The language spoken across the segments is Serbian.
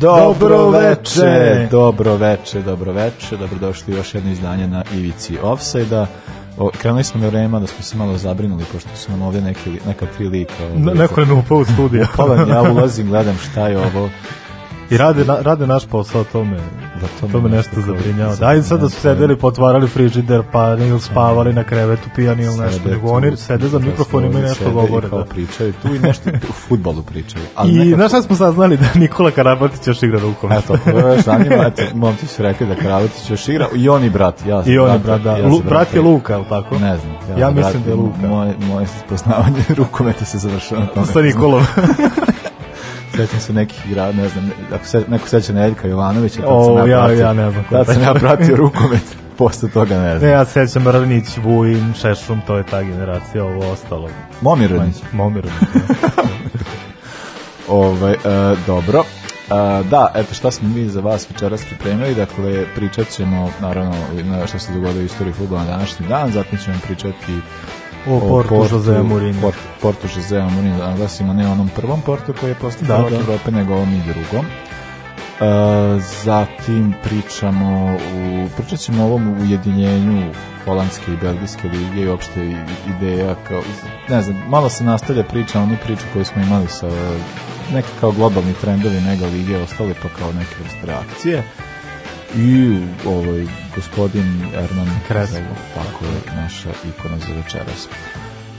Dobro veče, dobro veče, dobro veče, dobrodošli u još jedno izdanje na Ivici Offside-a. Krenuli smo na vrema da smo se malo zabrinuli, pošto su nam ovde neki, neka tri lika. Ne, neko je upao u studiju. Upala, ja ulazim, gledam šta je ovo. I rade, na, rade naš posao, to me, Da, to me to me nešto nešto zabrinjava. zabrinjava. Ajde sad da su sedeli, potvarali frižider, pa ili spavali na krevetu pijani ili nešto, Sede nego oni sede za da mikrofonima i nešto sede govore. I kao Da. pričaju tu i nešto u futbolu pričaju. Ali I nekako- znaš šta smo saznali da Nikola Karabatić još igra rukom. Eto, prvo još zanima, eto, momci su rekli da Kravatić još igra, i on i brat, ja sam I on je brat, da. ja Lu, brat je Luka, je li tako? Ne znam. Ja sam mislim da je Luka. Moje, moje poznavanje rukometa se završava. Sa Nikolom. Sećam se nekih igra, ne znam, ako se, neko seća Nedeljka Jovanovića, tad O, sam ja, ja- pratio, ja ne znam Tad sam ja pratio rukomet, posle toga ne ne, znam. ja se sećam Ranić, Vujin, Šešum, to je ta generacija, ovo ostalo. Momir Ranić. Momir. Ovaj, e, dobro. E, da, eto šta smo mi za vas večeras pripremili, dakle pričat ćemo naravno na što se dogodilo u istoriji fudbala na današnji dan, zatim ćemo pričati O Portu Josea Mourinho. Port, Portu Josea Mourinho, da naglasimo ne onom prvom Portu koji je postao Da, prvak da. Evrope, nego ovom i drugom. E, zatim pričamo u, pričat ćemo o ovom ujedinjenju holandske i belgijske lige i opšte ideja kao, ne znam, malo se nastavlja priča onu priču koju smo imali sa neke kao globalni trendovi mega lige ostali pa kao neke reakcije i ovaj gospodin Erman Crespo. tako je naša ikona za večeras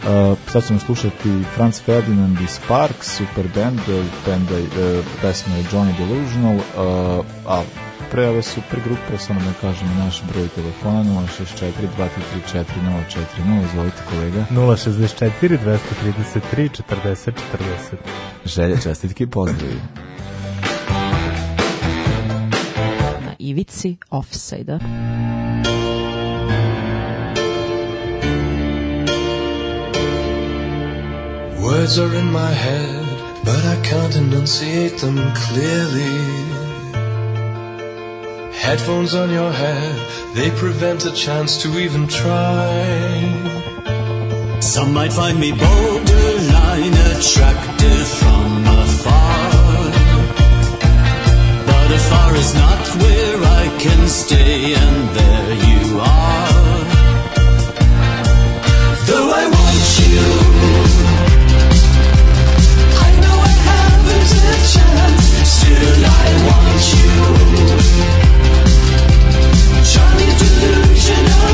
Uh, sad ćemo slušati Franz Ferdinand i Sparks, super band, uh, benda, uh, pesma je Johnny Delusional, uh, a pre ove super grupe, samo da kažemo naš broj telefona 064 2334 040, izvolite kolega. 064 233 40 40. Želje, čestitke i pozdravi. Na ivici offside-a. Words are in my head, but I can't enunciate them clearly. Headphones on your head, they prevent a chance to even try. Some might find me borderline attractive from afar. But afar is not where I can stay, and there you are. Delusional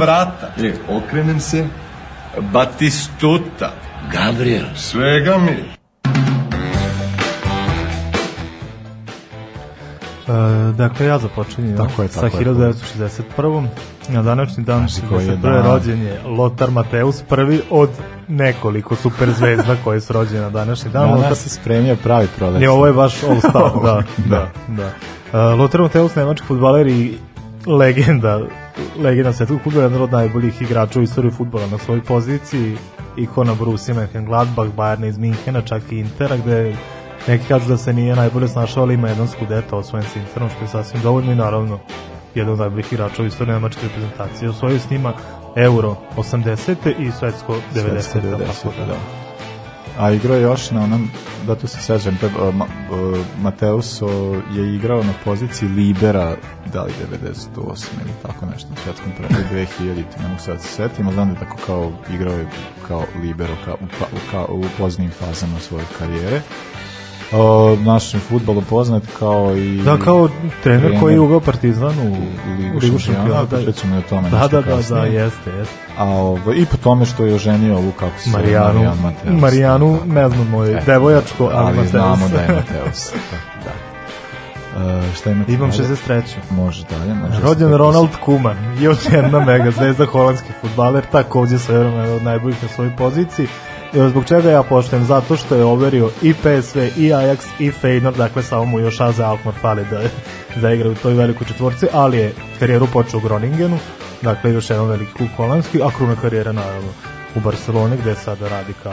vrata. E, okrenem se, Batistuta. Gabriel. Svega mi. E, dakle, ja započinjem Tako je, sa tako je. 1961. Na današnji dan Znaš koji je 61. dan? rođen je Lothar Mateus, prvi od nekoliko super zvezda koje su rođene na današnji dan. Lothar- Danas se spremio pravi prolet. Ne, ovo je baš all star, da, da, da. Uh, Lothar Mateus, nemački futbaler i legenda, legenda svetskog futbola, jedan od najboljih igrača u istoriji futbola na svojoj poziciji, ikona Borussia Mönchengladbach, Bayerna iz Minhena, čak i Intera, gde neki kažu da se nije najbolje snašao, ali ima jedan skudeta osvojen s Interom, što je sasvim dovoljno i naravno jedan od najboljih igrača u istoriji nemačke reprezentacije. Osvojio s njima Euro 80. i Svetsko 90. Svetsko 90, tako da. A igrao je još na onom, da tu se uh, Ma, uh, Mateus o, je igrao na poziciji Libera, da li 98 ili tako nešto na svetskom prvenstvu 2000, ne mogu sad da se setim, ali da je tako kao igrao je kao Libero kao, u, kao, u poznim fazama svoje karijere. O, našem futbolu poznat kao i Da, kao trener trener koji je uveo Partizan u, u Ligu, Ligu šampiona, ćemo i o tome Da, da, da, da, jeste, jeste. A ovo, i po tome što je oženio ovu kako se Marijanu, Marijan Mateus. Marijanu, ne znam moj, E, devojačko, ali, ali Mateus. znamo da je Mateus. da. Uh, šta imate? Imam dalje? 63. Može dalje. Može Rođen Ronald Koeman, još jedna mega zvezda, holandski futbaler, takođe sa jedan od najboljih na svojoj poziciji. Evo, Zbog čega ja poštujem? Zato što je overio i PSV, i Ajax, i Feyenoord, dakle samo mu još Aze Alkmaar fali da, da igra u toj velikoj četvorci, ali je karijeru počeo u Groningenu, dakle još jedan veliki klub holandski, a kruna karijera naravno u Barceloni gde sada radi kao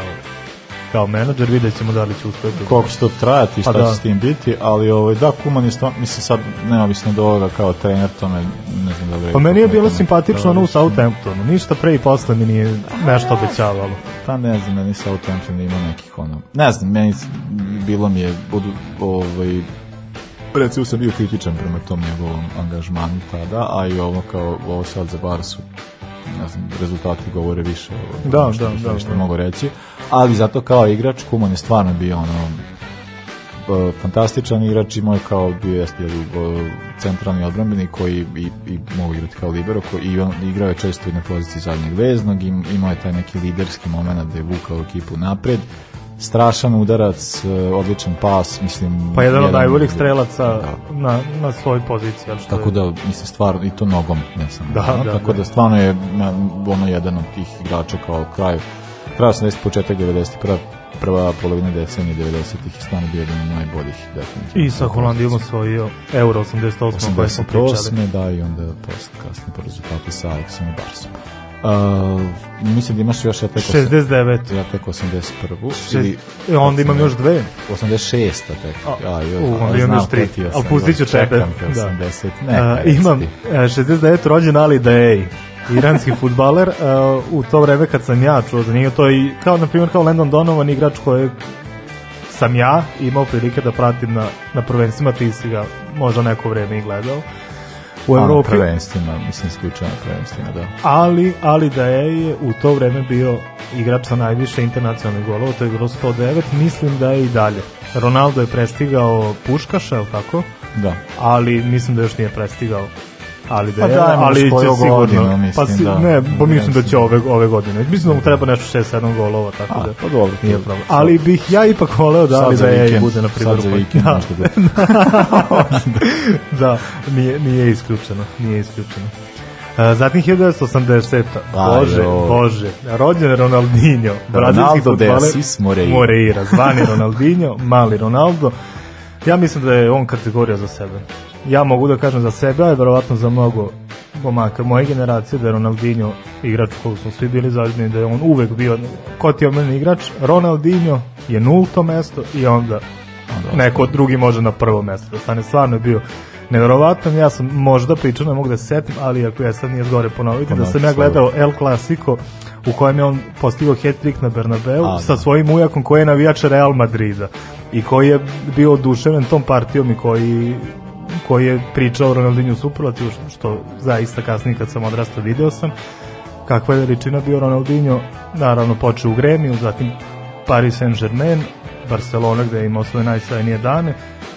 kao menadžer, vidjet ćemo da li će uspeti. koliko će to trajati i šta Pa će da. s tim biti, ali ovaj, da, Kuman je stvarno, mislim sad, neovisno od ovoga kao trener, to me, ne znam da Pa meni je bilo simpatično ono u Southamptonu, ništa pre i posle mi nije nešto obećavalo. Pa ne znam, meni Southampton ima nekih ono, ne znam, meni bilo mi je, budu, ovaj, recimo sam bio kritičan prema tom njegovom angažmanu tada, a i ovo kao, ovo sad za Barsu, ne znam, rezultati govore više o Da, što, da, bih da, da. mogu reći, ali zato kao igrač Kuman je stvarno bio ono fantastičan igrač imao je kao bio jeste centralni odbrambeni koji i, i mogu igrati kao libero koji, i on igrao je često i na poziciji zadnjeg veznog im, imao je taj neki liderski moment da je vukao ekipu napred strašan udarac, e, odličan pas mislim Pa jedan od najboljih Da. strelaca na, na svojoj poziciji. Što Tako je- da, mislim, stvarno, i to nogom, ne samo. Da, da, tako da. da. stvarno je ono jedan od tih igrača kao kraj, kraj 80, početak 90, prva, prva polovina decenije 90-ih i stvarno bio jedan od najboljih definitivno. I sa Holandijom osvojio Euro 88 o kojoj smo pričali. 88. da, i onda posle kasnije po rezultatu sa Aleksom i Barsom. Uh, mislim da imaš još ja tek, osam- 69. ja tek 81. Šest, e, onda imam još dve. 86. tek. A, A, joj, u, onda imam još tri. Ali pustit ću čekam tebe. te Da. 80. Ne, reci imam ti. e, 69 rođen Ali Daei, iranski futbaler. e, u to vreme kad sam ja čuo za njega, to je kao, na primjer, kao Landon Donovan, igrač kojeg sam ja imao prilike da pratim na, na prvenstvima, ti si ga možda neko vreme i gledao. U Evropi, prvenstvima, mislim isključeno na prvenstvima, da. ali, ali da je u to vreme bio igrač sa najviše internacionalnih golova, to je bilo 109, mislim da je i dalje. Ronaldo je prestigao Puškaša, je li tako? Da. ali mislim da još nije prestigao ali da Pa je, dajmo ali još će sigurno godinu, mislim, pa si, da. ne, pa mislim da će ove, ove godine mislim da mu treba nešto 6-7 golova tako A, da pa dobro, nije problem ali bih ja ipak voleo da ali da je vikend, bude na primjer sad za vikend da, možda bude. da nije, nije isključeno nije isključeno Uh, zatim 1980. Bože, Ajo. bože. Rođen Ronaldinho, brazilski Ronaldo de fudbaler Moreira. Moreira, zvani Ronaldinho, mali Ronaldo. Ja mislim da je on kategorija za sebe. Ja mogu da kažem za sebe, a verovatno za mnogo momaka moje generacije da je Ronaldinho igrač kog smo svi bili zaljubljeni, da je on uvek bio ko ti je omeni igrač, Ronaldinho je nulto mesto i onda neko drugi može na prvo mesto da stane. Stvarno je bio neverovatan, ja sam možda pričao, ne mogu da se setim, ali ako ja sad nije zgore ponoviti, da sam ja gledao El Clasico u kojem je on postigao hat-trick na Bernabeu A, sa da. svojim ujakom koji je navijač Real Madrida i koji je bio oduševljen tom partijom i koji koji je pričao o Ronaldinho superlativu, što, što zaista kasnije kad sam odrastao video sam kakva je veličina bio Ronaldinho naravno počeo u Gremiju zatim Paris Saint-Germain Barcelona gde je imao svoje najsajnije dane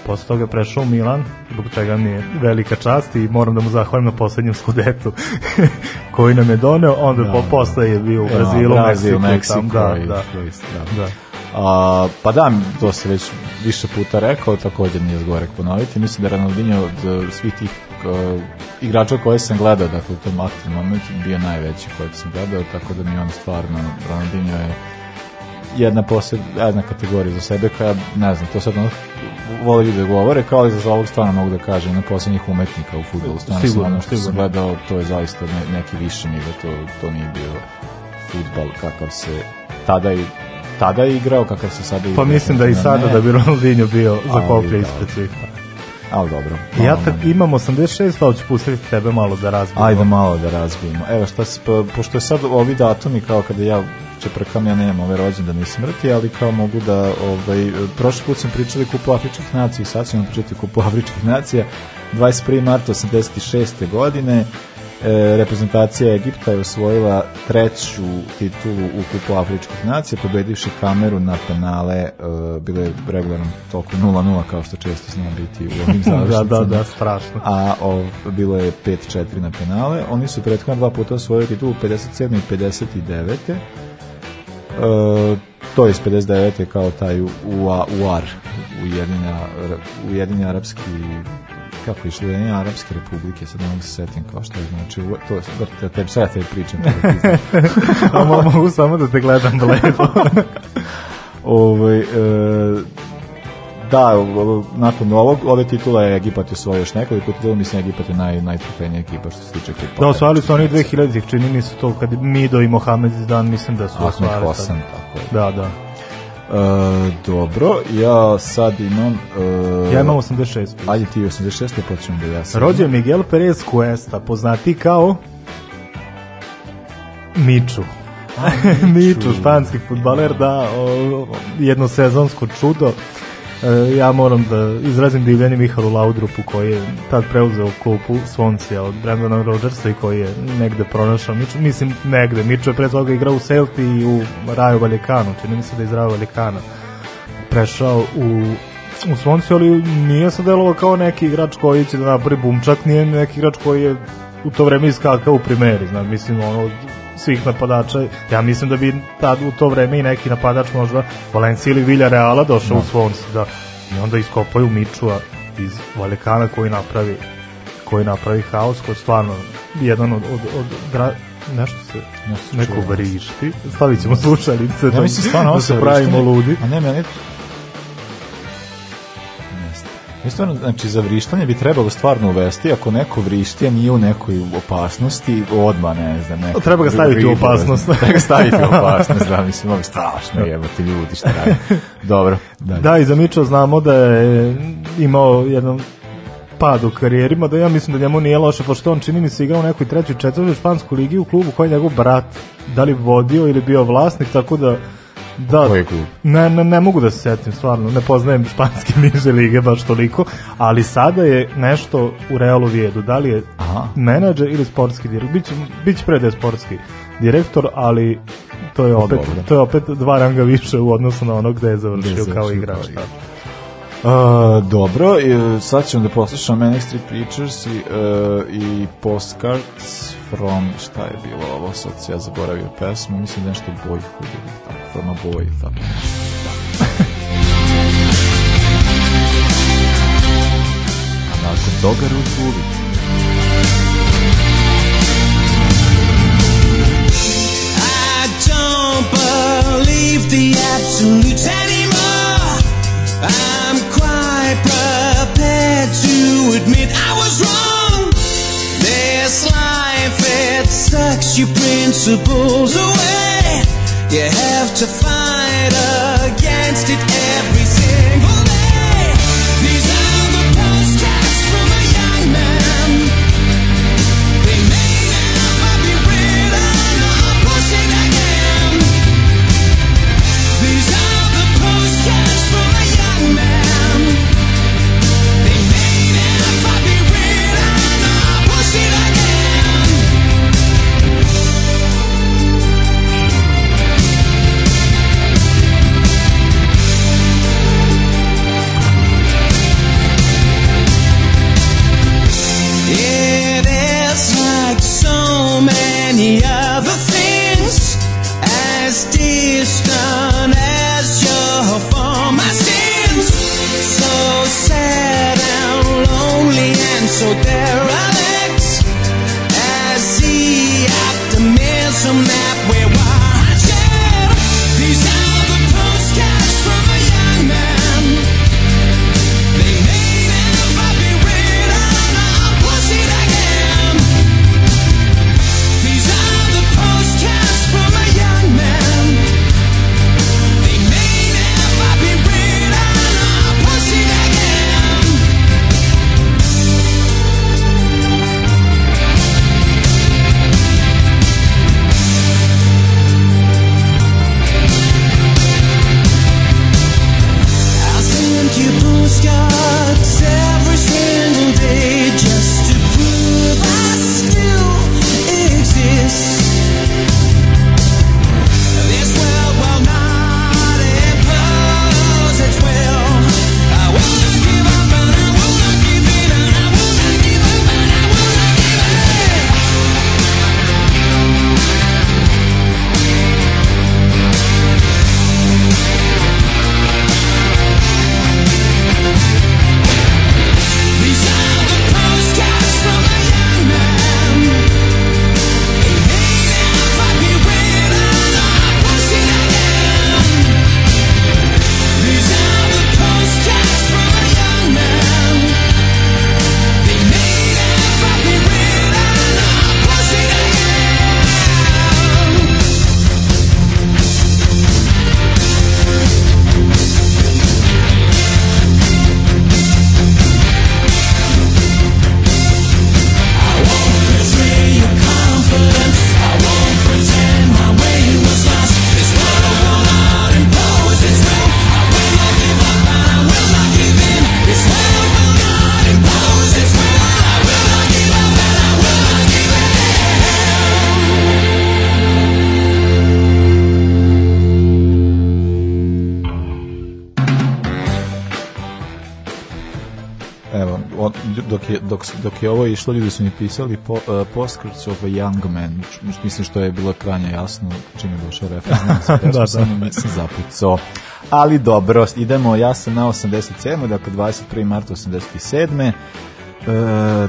posle toga je prešao u Milan, zbog čega mi je velika čast i moram da mu zahvalim na poslednjem skudetu koji nam je doneo, onda Da, po, posle je bio u Ja, Brazilu, Brazil, Meksiku, Meksiko tam, da, da. da, da. A, pa da, to se već više puta rekao, također nije zgorek ponoviti. Mislim da je Ronaldinho od e, svih tih uh, igrača koje sam gledao, dakle u tom aktivnom momentu bio najveći kojeg sam gledao, tako da mi on stvarno, Ronaldinho je jedna poseb, jedna kategorija za sebe koja, ne znam, to sad ono, vole ljudi da govore, kao i za ovog stvarno mogu da kažem, na poslednjih umetnika u futbolu. Stvarno Sigurno, sam ono što sam gledao, to je zaista ne, neki viši nivo, to, to nije bio futbal kakav se tada i tada je igrao, kakav se sada igra. Pa mislim da i sada Ne, da bi Ronaldinho bio za koplje ispred svih. Ali dobro. Ja tak, imam 86, pa ću pustiti tebe malo da razbijemo. Ajde malo da razbijemo. Evo šta se, pa, pošto je sad ovi datumi kao kada ja čeprkam, ja nemam ove rođendane i smrti, ali kao mogu da, ovaj, prošli put sam pričali kupu Afričkih nacija i sad ćemo pričati kupu Afričkih nacija. 21. marta 86. godine e, reprezentacija Egipta je osvojila treću titulu u kupu Afričkih nacija, pobedivši kameru na penale, e, bilo je regularno toliko 0-0 kao što često zna biti u ovim da, završnicama da, da, strašno. a ov, bilo je 5-4 na penale. Oni su prethodno dva puta osvojili titulu 57. i 59. E, to je iz 59. kao taj UA, UAR, Ujedinja, Ujedinja Arapski kako je išlo, Ujedinja Arapske republike, sad ne mogu se setim kao što je znači, to je, da te, šta ja te pričam, da. A mo- mogu samo da te gledam bledo. Ovaj, e, da, nakon ovog, ove titula je Egipat osvojio još nekoliko titula, mislim Egipat je naj, najtrofejnija ekipa što se tiče kupa. Da, osvajali su oni 2000-ih, čini mi se to kad Mido i Mohamed Zidane, mislim da su sad. tako je. Da, da. E, dobro, ja sad imam... E, Ja imam 86. Ajde ti 86. pa ćemo da ja sad. Rođen Miguel Perez Cuesta, poznati kao Miču. Miču, španski futbaler, da, o, jedno sezonsko čudo. E, ja moram da izrazim divljenje Mihalu Laudrupu koji je tad preuzeo klupu Svoncija od Brandona Rodgersa i koji je negde pronašao mislim negde, Miču je pre toga igrao u Celti i u Raju Valjekanu, čini mi se da je iz Raju Valjekana prešao u u Svonci, ali nije se delovao kao neki igrač koji će da napravi bumčak, nije neki igrač koji je u to vreme iskakao u primeri, znam, mislim, ono, svih napadača, ja mislim da bi tad u to vreme i neki napadač možda Valencija ili Villarreala došao u Svonci, da, i onda iskopaju Mičua iz Valekana koji napravi koji napravi haos, koji je stvarno jedan od, od, od dra, nešto se Nešto neko vrišti. Stavit ćemo slušalice Ja da, mislim stvarno da se pravimo ludi. A ne, meni... Stvarno, znači, za vrištanje bi trebalo stvarno uvesti, ako neko vrišti, a nije u nekoj opasnosti, odmah, ne znam, neko... Treba ga staviti u opasnost. Treba ga staviti u opasnost, da, mislim, ovo strašno, jebate ljudi, šta radi. Dobro, dalje. Da, i za Mičo znamo da je imao jedan pad u karijerima, da ja mislim da njemu nije loše, pošto on čini mi se igrao u nekoj trećoj, četvrtoj španskoj ligi u klubu koji je njegov brat da li vodio ili bio vlasnik, tako da da, Koji klub? Ne, ne, ne mogu da se setim, stvarno, ne poznajem španske niže lige baš toliko, ali sada je nešto u Realu Vijedu, da li je Aha. menadžer ili sportski direktor, biće, biće pre da je sportski direktor, ali to je opet, dobro. to je opet dva ranga više u odnosu na ono gde je završio, Gde je kao završio igrač. kao da. igrač. Uh, dobro, sad ćemo da poslušamo Manic Street Preachers i, uh, i Postcards from, šta je bilo ovo, sad se ja zaboravio pesmu, mislim da nešto Boyhood ili tako, from a boy, tako nešto. a nakon toga Ruth Gullit. I don't believe the absolutes anymore. I'm quite prepared to admit I was wrong. It sucks your principles away. You have to fight against it dok, dok, je ovo išlo, ljudi su mi pisali po, uh, Postcards of a Young Man, mislim što je bilo krajnje jasno čim je došao refren, znam se, Da, da. se zapucao. Ali dobro, idemo, ja sam na 87. Dakle, 21. marta 87. E,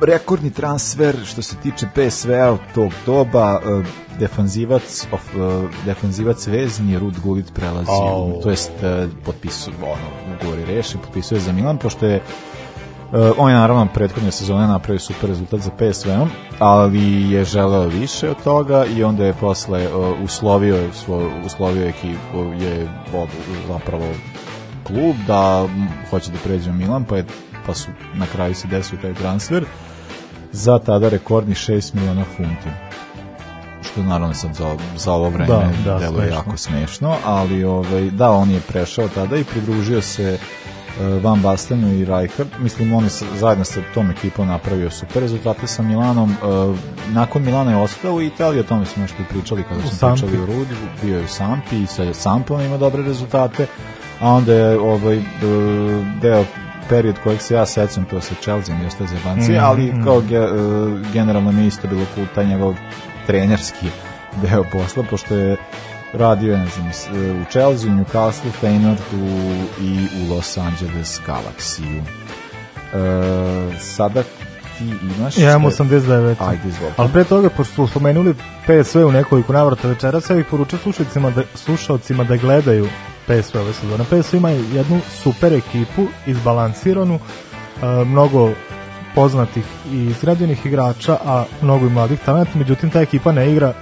rekordni transfer što se tiče PSV-a od tog doba, e, defanzivac, of, e, defanzivac vezni Rud Gullit prelazi, Au. to jest e, potpisuje, ono, ugovor je rešen, potpisuje za Milan, pošto je Uh, on je naravno prethodne sezone napravio super rezultat za PSV-om, ali je želeo više od toga i onda je posle uh, uslovio svoj uslovio ekipu je ob, zapravo klub da hoće da pređe u Milan, pa je pa su na kraju se desio taj transfer za tada rekordni 6 miliona funti što naravno sad za, za ovo vreme Da, da, deluje smešno. jako smešno, ali ovaj, da, on je prešao tada i pridružio se Van Bastenu i Rijkaard. Mislim, on je sa- zajedno sa tom ekipom napravio super rezultate sa Milanom. Uh, nakon Milana je ostao u Italiji, o tome smo nešto pričali kada U smo Sampi. pričali o Rudi, bio je u Sampi i sa Sampom ima dobre rezultate, a onda je ovaj, uh, deo period kojeg se ja sećam, to sa Chelsea i ostaje zebanci, Mhm, ali mhm. kao ge, generalno mi isto bilo taj njegov trenerski deo posla, pošto je radio je, ne znam, u Chelsea, u Newcastle, Feyenoordu i u Los Angeles Galaxy. E, sada ti imaš... Ja imam 89. Ajde, izvoli. Ali pre toga, pošto smo spomenuli PSV u nekoliko navrata večeras, ja bih poručio slušalcima da, slušalcima da gledaju PSV ove sezone. PSV ima jednu super ekipu, izbalansiranu, e, mnogo poznatih i izgrađenih igrača, a mnogo i mladih talenta, međutim ta ekipa ne igra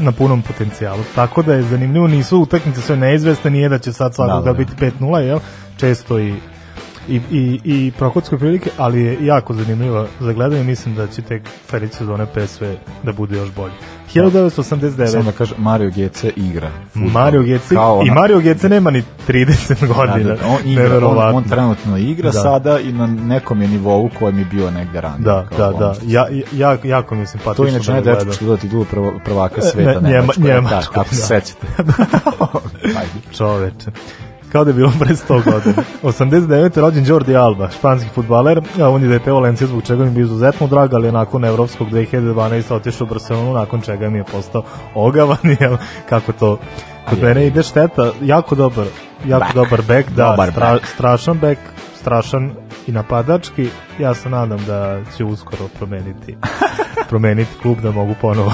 na punom potencijalu. Tako da je zanimljivo, nisu utakmice sve neizvesne, nije da će sad svakoga Da, da. biti 5-0, jel? Često i i, i, i prokotske prilike, ali je jako zanimljivo za gledanje, mislim da će tek sledeće sezone PSV da bude još bolji. 1989. Samo da kažem, Mario Gece igra. fudbal. Mario Gece Kao i ona- Mario Gece nema ni 30 Da, godina. da, on, igra, on, on trenutno igra Da. sada i na nekom je nivou kojem je bio negde ranije. Da, da, da. Ja, ja, jako mi je simpatično. To je inače da ne dečko što da titulu prvo- prvaka E, sveta ne, Njema-. Njemačkoj, Da, ako se da. sećate. Čoveče. Kao da je bilo pre 100 godina. 89. rođen Jordi Alba, španski futbaler, a on je dete Valencija zbog čega mi je izuzetno drag, ali je nakon evropskog 2012. otišao u Barcelonu, nakon čega mi je postao ogavan, jel, kako to kod mene ide šteta, jako dobar, jako Back. dobar bek, da, Dobar stra, back. strašan bek, strašan i napadački, ja se nadam da će uskoro promeniti promeniti klub da mogu ponovo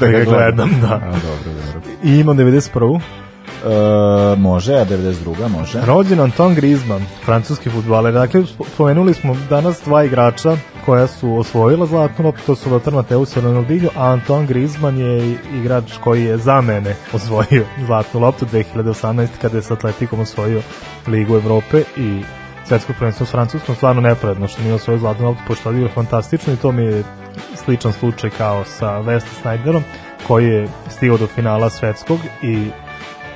da, ga gledam, da. A, dobro, dobro. I imam 91. E, može, a 92. može. Rođen Anton Griezmann, francuski futbaler. Dakle, sp- spomenuli smo danas dva igrača koja su osvojila zlatnu loptu, to su Lothar Mateus i Ronaldinho, a Anton Griezmann je igrač koji je za mene osvojio zlatnu loptu 2018. kada je s Atletikom osvojio Ligu Evrope i svetsko prvenstvo s Francuskom, stvarno nepravedno što nije osvojio zlatnu loptu, pošto je fantastično i to mi je sličan slučaj kao sa West Snyderom, koji je stigao do finala svetskog i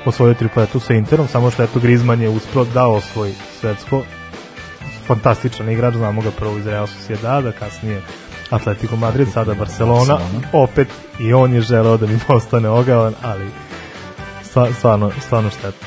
osvojio tripletu sa Interom, samo što eto Griezmann je uspeo da osvoji svetsko. Fantastičan igrač, znamo ga prvo iz Real Sociedada, kasnije Atletico Madrid, sada Barcelona. Barcelona. Opet i on je želeo da mi postane ogavan, ali stva- stvarno, stvarno šteta.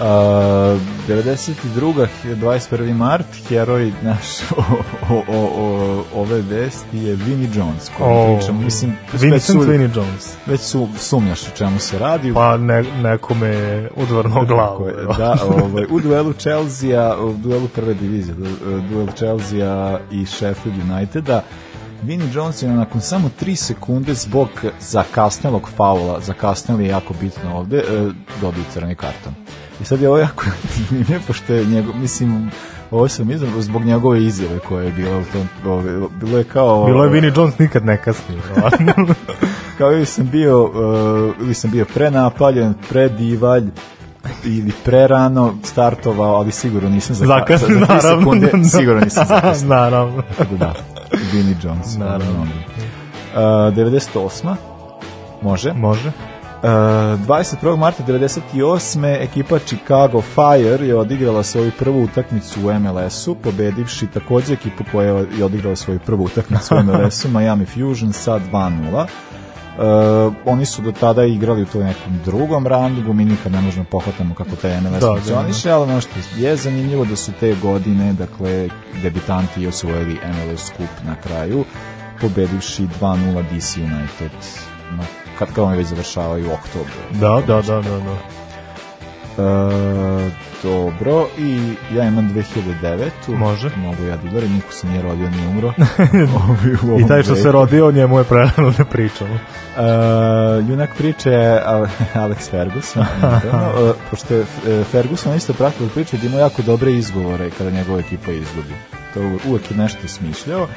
Uh, 92. 21. mart, heroj naš o, o, o, o, ove vesti je Vinnie Jones, koji O, pričamo, mislim, Vincent su, Vinnie Jones. već su sumnjaš o čemu se radi. Pa ne, nekome je odvrnuo glavu. Da, ovaj, u duelu Chelsea, u duelu prve divizije, du- duel Chelsea i Sheffield Uniteda, Vinnie Jones je nakon samo 3 sekunde zbog zakasnelog faula, zakasneli je jako bitno ovde, e, dobio crveni karton. I sad je ovo jako zanimljivo, pošto je njegov, mislim, ovo sam izabrao zbog njegove izjave koje je bilo u tom, ovo, bilo je kao... Bilo je Vinnie Jones nikad ne kasnije. kao ili sam bio uh, ili sam bio prenapaljen, predivalj ili prerano startovao, ali sigurno nisam za Zakasnio, za naravno. sekunde, sigurno nisam zakasnio. naravno. Tako da, Vinnie Jones. Naravno. Uh, 98. Može. Može. Uh, 21. marta 98. ekipa Chicago Fire je odigrala svoju prvu utakmicu u MLS-u, pobedivši takođe ekipu koja je odigrala svoju prvu utakmicu u MLS-u, Miami Fusion sa 2-0. Uh, oni su do tada igrali u toj nekom drugom randu, mi nikad ne možemo pohvatamo kako taj MLS Da, funkcioniše, ali ono što je zanimljivo da su te godine, dakle, debitanti osvojili MLS kup na kraju, pobedivši 2-0 DC United na, kad, kad oni već završavaju u oktobru. Da, da, da, da, da. E, dobro, i ja imam 2009. Može. Mogu ja da udarim, niko se nije rodio, nije umro. Ovom I taj što se rodio, njemu je prerano da pričamo. Uh, junak priče je Al- Alex Ferguson. uh, pošto je uh, Ferguson isto pratio priče da ima jako dobre izgovore kada njegova ekipa izgubi. To uvek je nešto smišljao.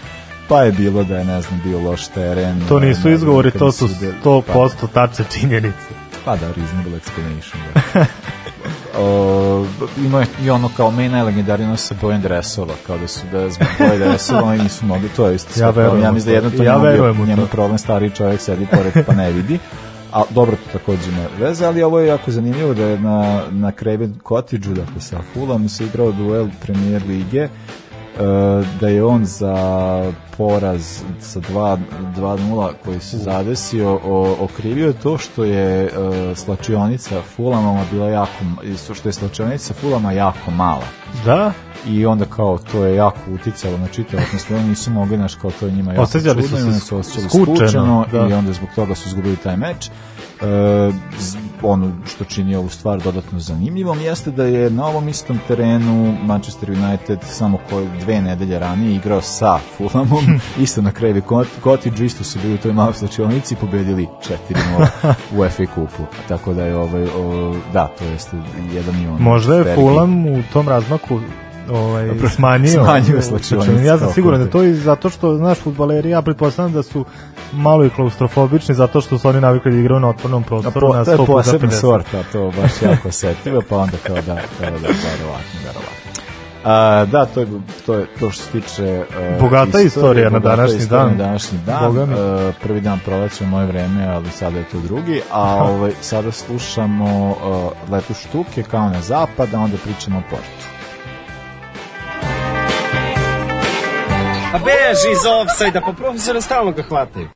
Pa je bilo da je, ne znam, bio loš teren. To nisu izgovori, to su de- 100% tačne činjenice. Pa, pa da, reasonable explanation. Da. o, ima je i ono kao meni najlegendarnije ono sa bojem dresova, kao da su da zbog boje dresova oni nisu mogli, to je isto Ja verujem ja mislim da jedno to Ja njemu, njemu problem, stari čovjek sedi pored pa ne vidi. A dobro, to takođe ima veze, ali ovo je jako zanimljivo da je na, na Craven Cottage-u, dakle sa Fulham, se igrao duel premijer lige, da je on za poraz sa 2 2:0 koji se zadesio o, okrivio to što je e, slačionica Fulama bila jako što je slačionica Fulama jako mala Da, i onda kao to je jako uticalo na čitavu atmosferu, nisu mogli, znaš, kao to je njima jako Osjećali čudno, se su osjećali skučeno, skučeno, da. i onda zbog toga su izgubili taj meč. E, z- ono što čini ovu stvar dodatno zanimljivom jeste da je na ovom istom terenu Manchester United samo koje dve nedelje ranije igrao sa Fulhamom, isto na Krevi Cottage, isto su bili u toj maloj slačionici i pobedili 4-0 u FA kupu. Tako da je ovaj, o, da, to jeste jedan i on. možda je. Fulham u tom razmaku ovaj, smanjio. Smanjio slačionicu, Ja sam siguran da. to i zato što, znaš, futbaleri, ja pretpostavljam da su malo i klaustrofobični zato što su oni navikli da igraju na otvornom A prostoru po, na to je 100 puta posebna 50. sorta, to baš jako osetljivo, pa onda kao da, da, da, verovatno, verovatno. A, da, to je, to je to što se tiče uh, Bogata istorija na današnji dan. Na današnji dan. Boga mi. Uh, prvi dan proleća u moje vreme, ali sada je to drugi. A ovaj, sada slušamo uh, Letu štuke kao na zapad, a onda pričamo o portu. Pa beži iz offside-a, pa profesore stalno ga hvataju.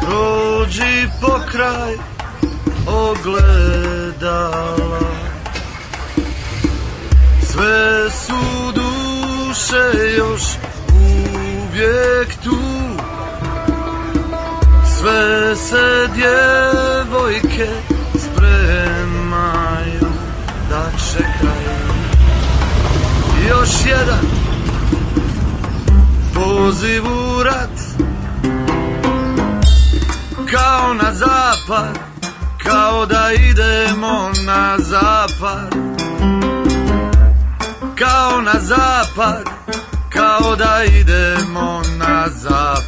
Prođi pokraj ogledala Sve su duše još uvijek tu. Sve se djevojke spremaju da čekaju Još jedan poziv u Kao na zapad Kao da idemo na zapad Kao na zapad Kao da idemo na zapad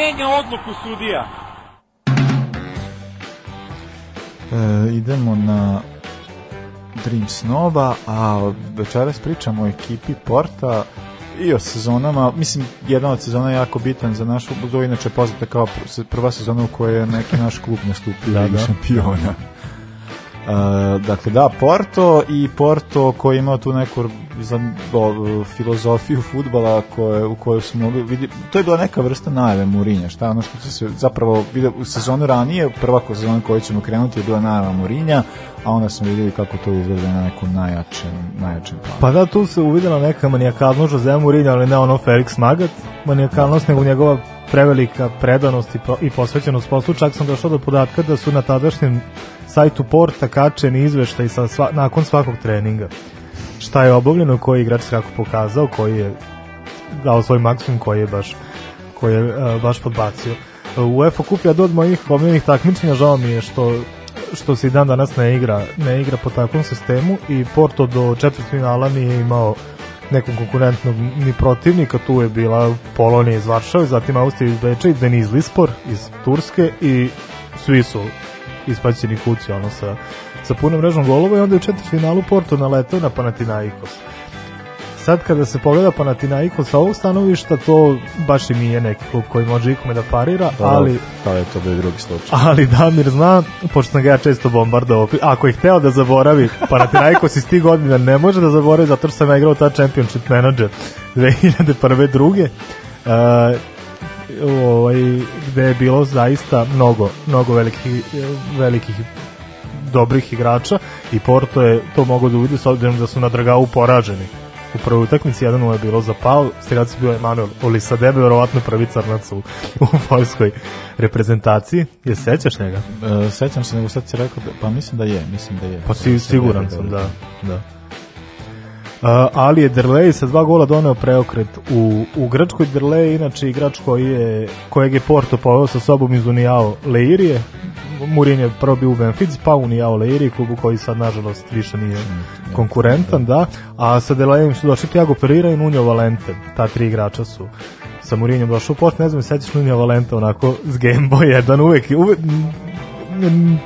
Menja odluku sudija. E, idemo na Dream Snova, a večeras pričamo o ekipi Porta i o sezonama, mislim, jedna od sezona je jako bitan za našu, to je inače poznata kao pr- prva sezona u kojoj je neki naš klub nastupio Da, da, da. Šampiona. dakle, da, Porto i Porto koji ima tu neku za, o, filozofiju futbala koje, u kojoj smo vidi, to je bila neka vrsta najave Murinja, šta ono što se zapravo vide u sezonu ranije, prva sezona koju ćemo krenuti je bila najava Murinja, a onda smo vidjeli kako to izgleda na nekom najjačem, najjačem planu. Pa da, tu se uvidela neka manijakalnost Jose Mourinho, ali ne ono Felix Magat, manijakalnost, nego njegova prevelika predanost i, po, i posvećenost poslu, čak sam došao do podatka da su na tadašnjem sajtu Porta kačeni izveštaj sa sva, nakon svakog treninga. Šta je obavljeno, koji igrač se kako pokazao, koji je dao svoj maksimum, koji je baš koji je uh, baš podbacio. UEFA kup je od mojih omiljenih takmičenja, žao mi je što što se i dan danas ne igra, ne igra po takvom sistemu i Porto do četvrtfinala nije imao nekog konkurentnog ni protivnika, tu je bila Polonija iz Varšave, zatim Austrija iz Beča i Deniz Lispor iz Turske i svi su ispaćeni kući ono sa, sa punom mrežom golova i onda je u četvrtfinalu Porto naletao na Panathinaikos sad kada se pogleda Panathinaikos sa ovog stanovišta, to baš i nije neki klub koji može ikome da parira, Da, ali Da, je to bio drugi slučaj. ali Damir zna, pošto sam ga ja često bombardovao, ako je hteo da zaboravi Panathinaikos iz tih godina ne može da zaboravi zato što sam ja igrao ta championship manager 2001. druge uh, ovaj, gde je bilo zaista mnogo, mnogo velikih, velikih dobrih igrača i Porto je to mogao da uvidi s obzirom da su na Dragau poraženi u prvoj utakmici 1 je bilo za Pau, strelac je bio Emanuel Olisadebe, verovatno prvi crnac u, u poljskoj reprezentaciji. Je se sećaš njega? E, sećam se, nego sad si rekao, da, pa mislim da je, mislim da je. Pa si, siguran sam, da. da. Uh, ali je Derlej sa dva gola doneo preokret u, u Grčkoj. Derlej je inače igrač koji je, kojeg je Porto poveo sa sobom iz Unijao Leirije. Murin je prvo bio u Benfici, pa Unijao Leirije, klubu koji sad nažalost više nije konkurentan, da. A sa Derlejom su došli Tiago Pereira i Nuno Valente. Ta tri igrača su sa Murinjem došao u Port, ne znam, sećaš Nuno Valente onako s Game Boy jedan uvek, uvek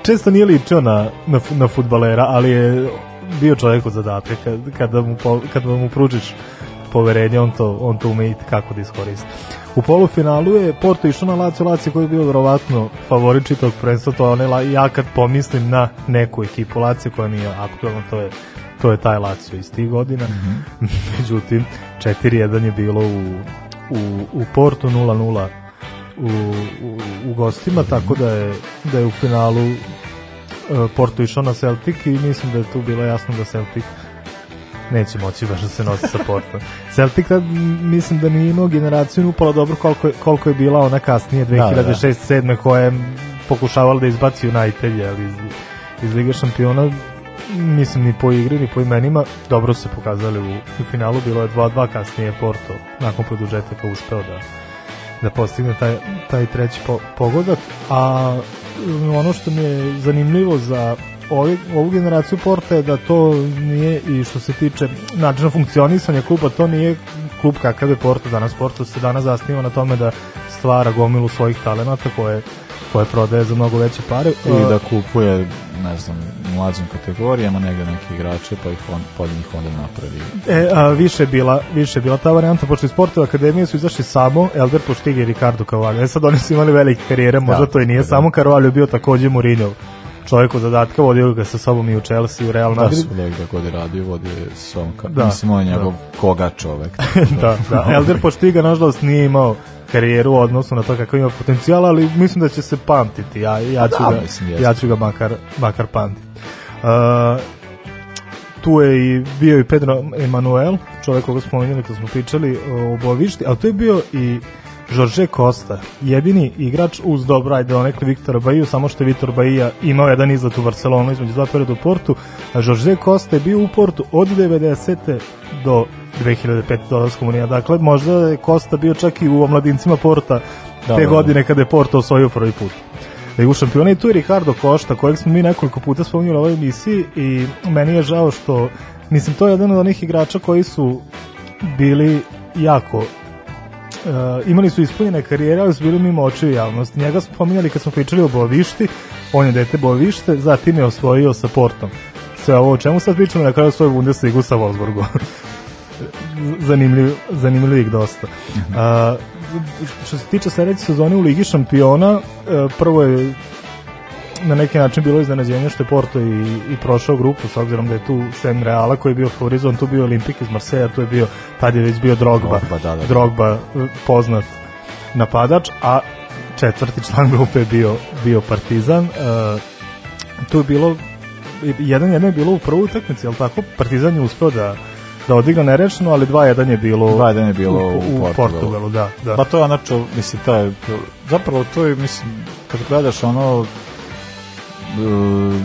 često nije ličio na, na, na futbalera, ali je bio čovjek od zadatka kad, kada mu, kada mu pružiš poverenje, on to, on to ume i kako da iskoristi. U polufinalu je Porto išao na Lazio, Lazio koji je bio verovatno favorit čitog prvenstva, to je onaj, ja kad pomislim na neku ekipu Lazio koja nije aktualna, to je to je taj Lazio iz tih godina. Mm -hmm. Međutim, 4-1 je bilo u, u, u Porto 0-0 u, u, u gostima, tako da je, da je u finalu Porto išao na Celtic i mislim da je tu bilo jasno da Celtic neće moći baš da se nosi sa Porto. Celtic tad, mislim da nije imao generaciju upala dobro koliko, je, koliko je bila ona kasnije 2006-2007 da, da. koja je pokušavala da izbaci United ali iz, iz Lige šampiona mislim ni po igri ni po imenima dobro se pokazali u, u finalu bilo je 2-2 kasnije Porto nakon produžetaka uspeo da da postigne taj, taj treći po, pogodak a ono što mi je zanimljivo za ovi, ovu generaciju Porta je da to nije i što se tiče načina funkcionisanja kluba, to nije klub kakav je Porto danas. Porto se danas zasniva na tome da stvara gomilu svojih talenata koje koje prodaje za mnogo veće pare. I da kupuje, ne znam, mlađim kategorijama negde neki igrače, pa ih on, pod njih onda napravi. E, a, više, bila, više bila ta varijanta, pošto iz Sportove akademije su izašli samo Elder Poštige i Ricardo Cavallo. E sad oni su imali velike karijere, možda da, to i nije, da. samo Carvalho bio takođe Mourinho čovjek od zadatka, vodio ga sa sobom i u Chelsea, u Real Madrid. Da, su da god je radio, vodio je svom, da, mislim, on je njegov da. koga čovek. da, da, Elder Poštiga, nažalost, nije imao karijeru u odnosu na to kako ima potencijala, ali mislim da će se pamtiti. Ja, ja, ću, da, ga, mislim, ja ću ga makar, makar pamtiti. Uh, tu je i bio i Pedro Emanuel, čovjek koga smo imali kad smo pričali o Bovišti, ali tu je bio i Jorge Costa, jedini igrač uz dobro, ajde onekle Viktora Baiju, samo što je Viktor Baija imao jedan izlet u Barcelonu između dva perioda u Portu, a Jorge Costa je bio u Portu od 90. do 2005. dolaskom Unija. Dakle, možda je Costa bio čak i u omladincima Porta da, te da, godine da. kada je Porto osvojio prvi put. Ligu šampiona i tu je Ricardo Costa, kojeg smo mi nekoliko puta spominjali u ovoj emisiji i meni je žao što, mislim, to je jedan od onih igrača koji su bili jako Uh, imali su ispunjene karijere, ali su bili mimo očiju javnosti. Njega smo pominjali kad smo pričali o Bovišti, on je dete Bovište, zatim je osvojio sa Portom. Sve ovo o čemu sad pričamo na kraju svoju Bundesligu sa Wolfsburgom. zanimljiv, zanimljivih dosta. Uh, što se tiče sledeće sezone u Ligi šampiona, uh, prvo je na neki način bilo iznenađenje što je Porto i, i prošao grupu s obzirom da je tu sem Reala koji je bio favorizon, tu bio Olimpik iz Marseja, tu je bio, tad je već bio Drogba, Drogba, da, da, da. Drogba eh, poznat napadač, a četvrti član grupe je bio, bio Partizan. Uh, tu je bilo jedan jedan je bilo u prvoj utakmici, jel tako? Partizan je uspeo da da odigra nerešeno, ali 2-1 je bilo 2-1 je bilo u, u, u Portugalu. Portugalu, da, da. Pa to je ono, čo, mislim, to, zapravo to je, mislim, kad gledaš ono,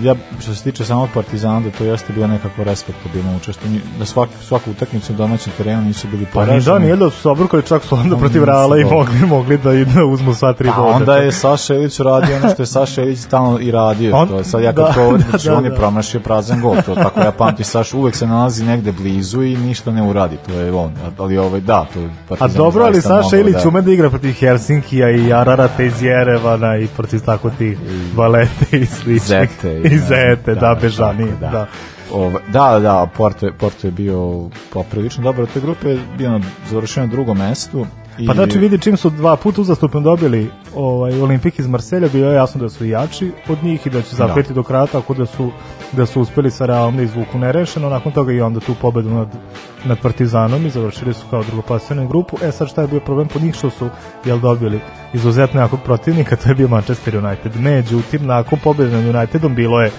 ja što se tiče samog Partizana da to jeste bilo nekako respektabilno učešće da svak, svaku utakmicu na domaćem terenu nisu bili Pa ni poraženi da, nije da su čak su onda protiv Reala i mogli, mogli da, i da uzmu sva tri Pa boda. onda je Saša Ilić radio ono što je Saša Ilić stalno i radio. On- to je sad ja kad da, govorim, da, znači da, on je da. promašio prazan gol. To tako ja pamtim Saša uvek se nalazi negde blizu i ništa ne uradi. To je on. Ali ovaj da, to je A Partizan dobro, ali Saša Ilić ume da igra protiv Helsinkija i Ararata iz Jerevana i protiv tako tih Valete i. Zete. I Zete, da, Bežani, tako, da. Ove, da, da, Porto je, Porto je bio poprilično dobar u toj grupi, je bio na završeno drugom mestu. Pa znači vidi čim su dva puta uzastopno dobili ovaj Olimpik iz Marselja, bilo je jasno da su jači od njih i da će zapeti do kraja, tako da su da su uspeli sa Realom da izvuku nerešeno, nakon toga i onda tu pobedu nad, nad Partizanom i završili su kao drugoplasiranu grupu. E sad šta je bio problem po njih što su jel dobili izuzetno jakog protivnika, to je bio Manchester United. Međutim, nakon pobede nad Unitedom bilo je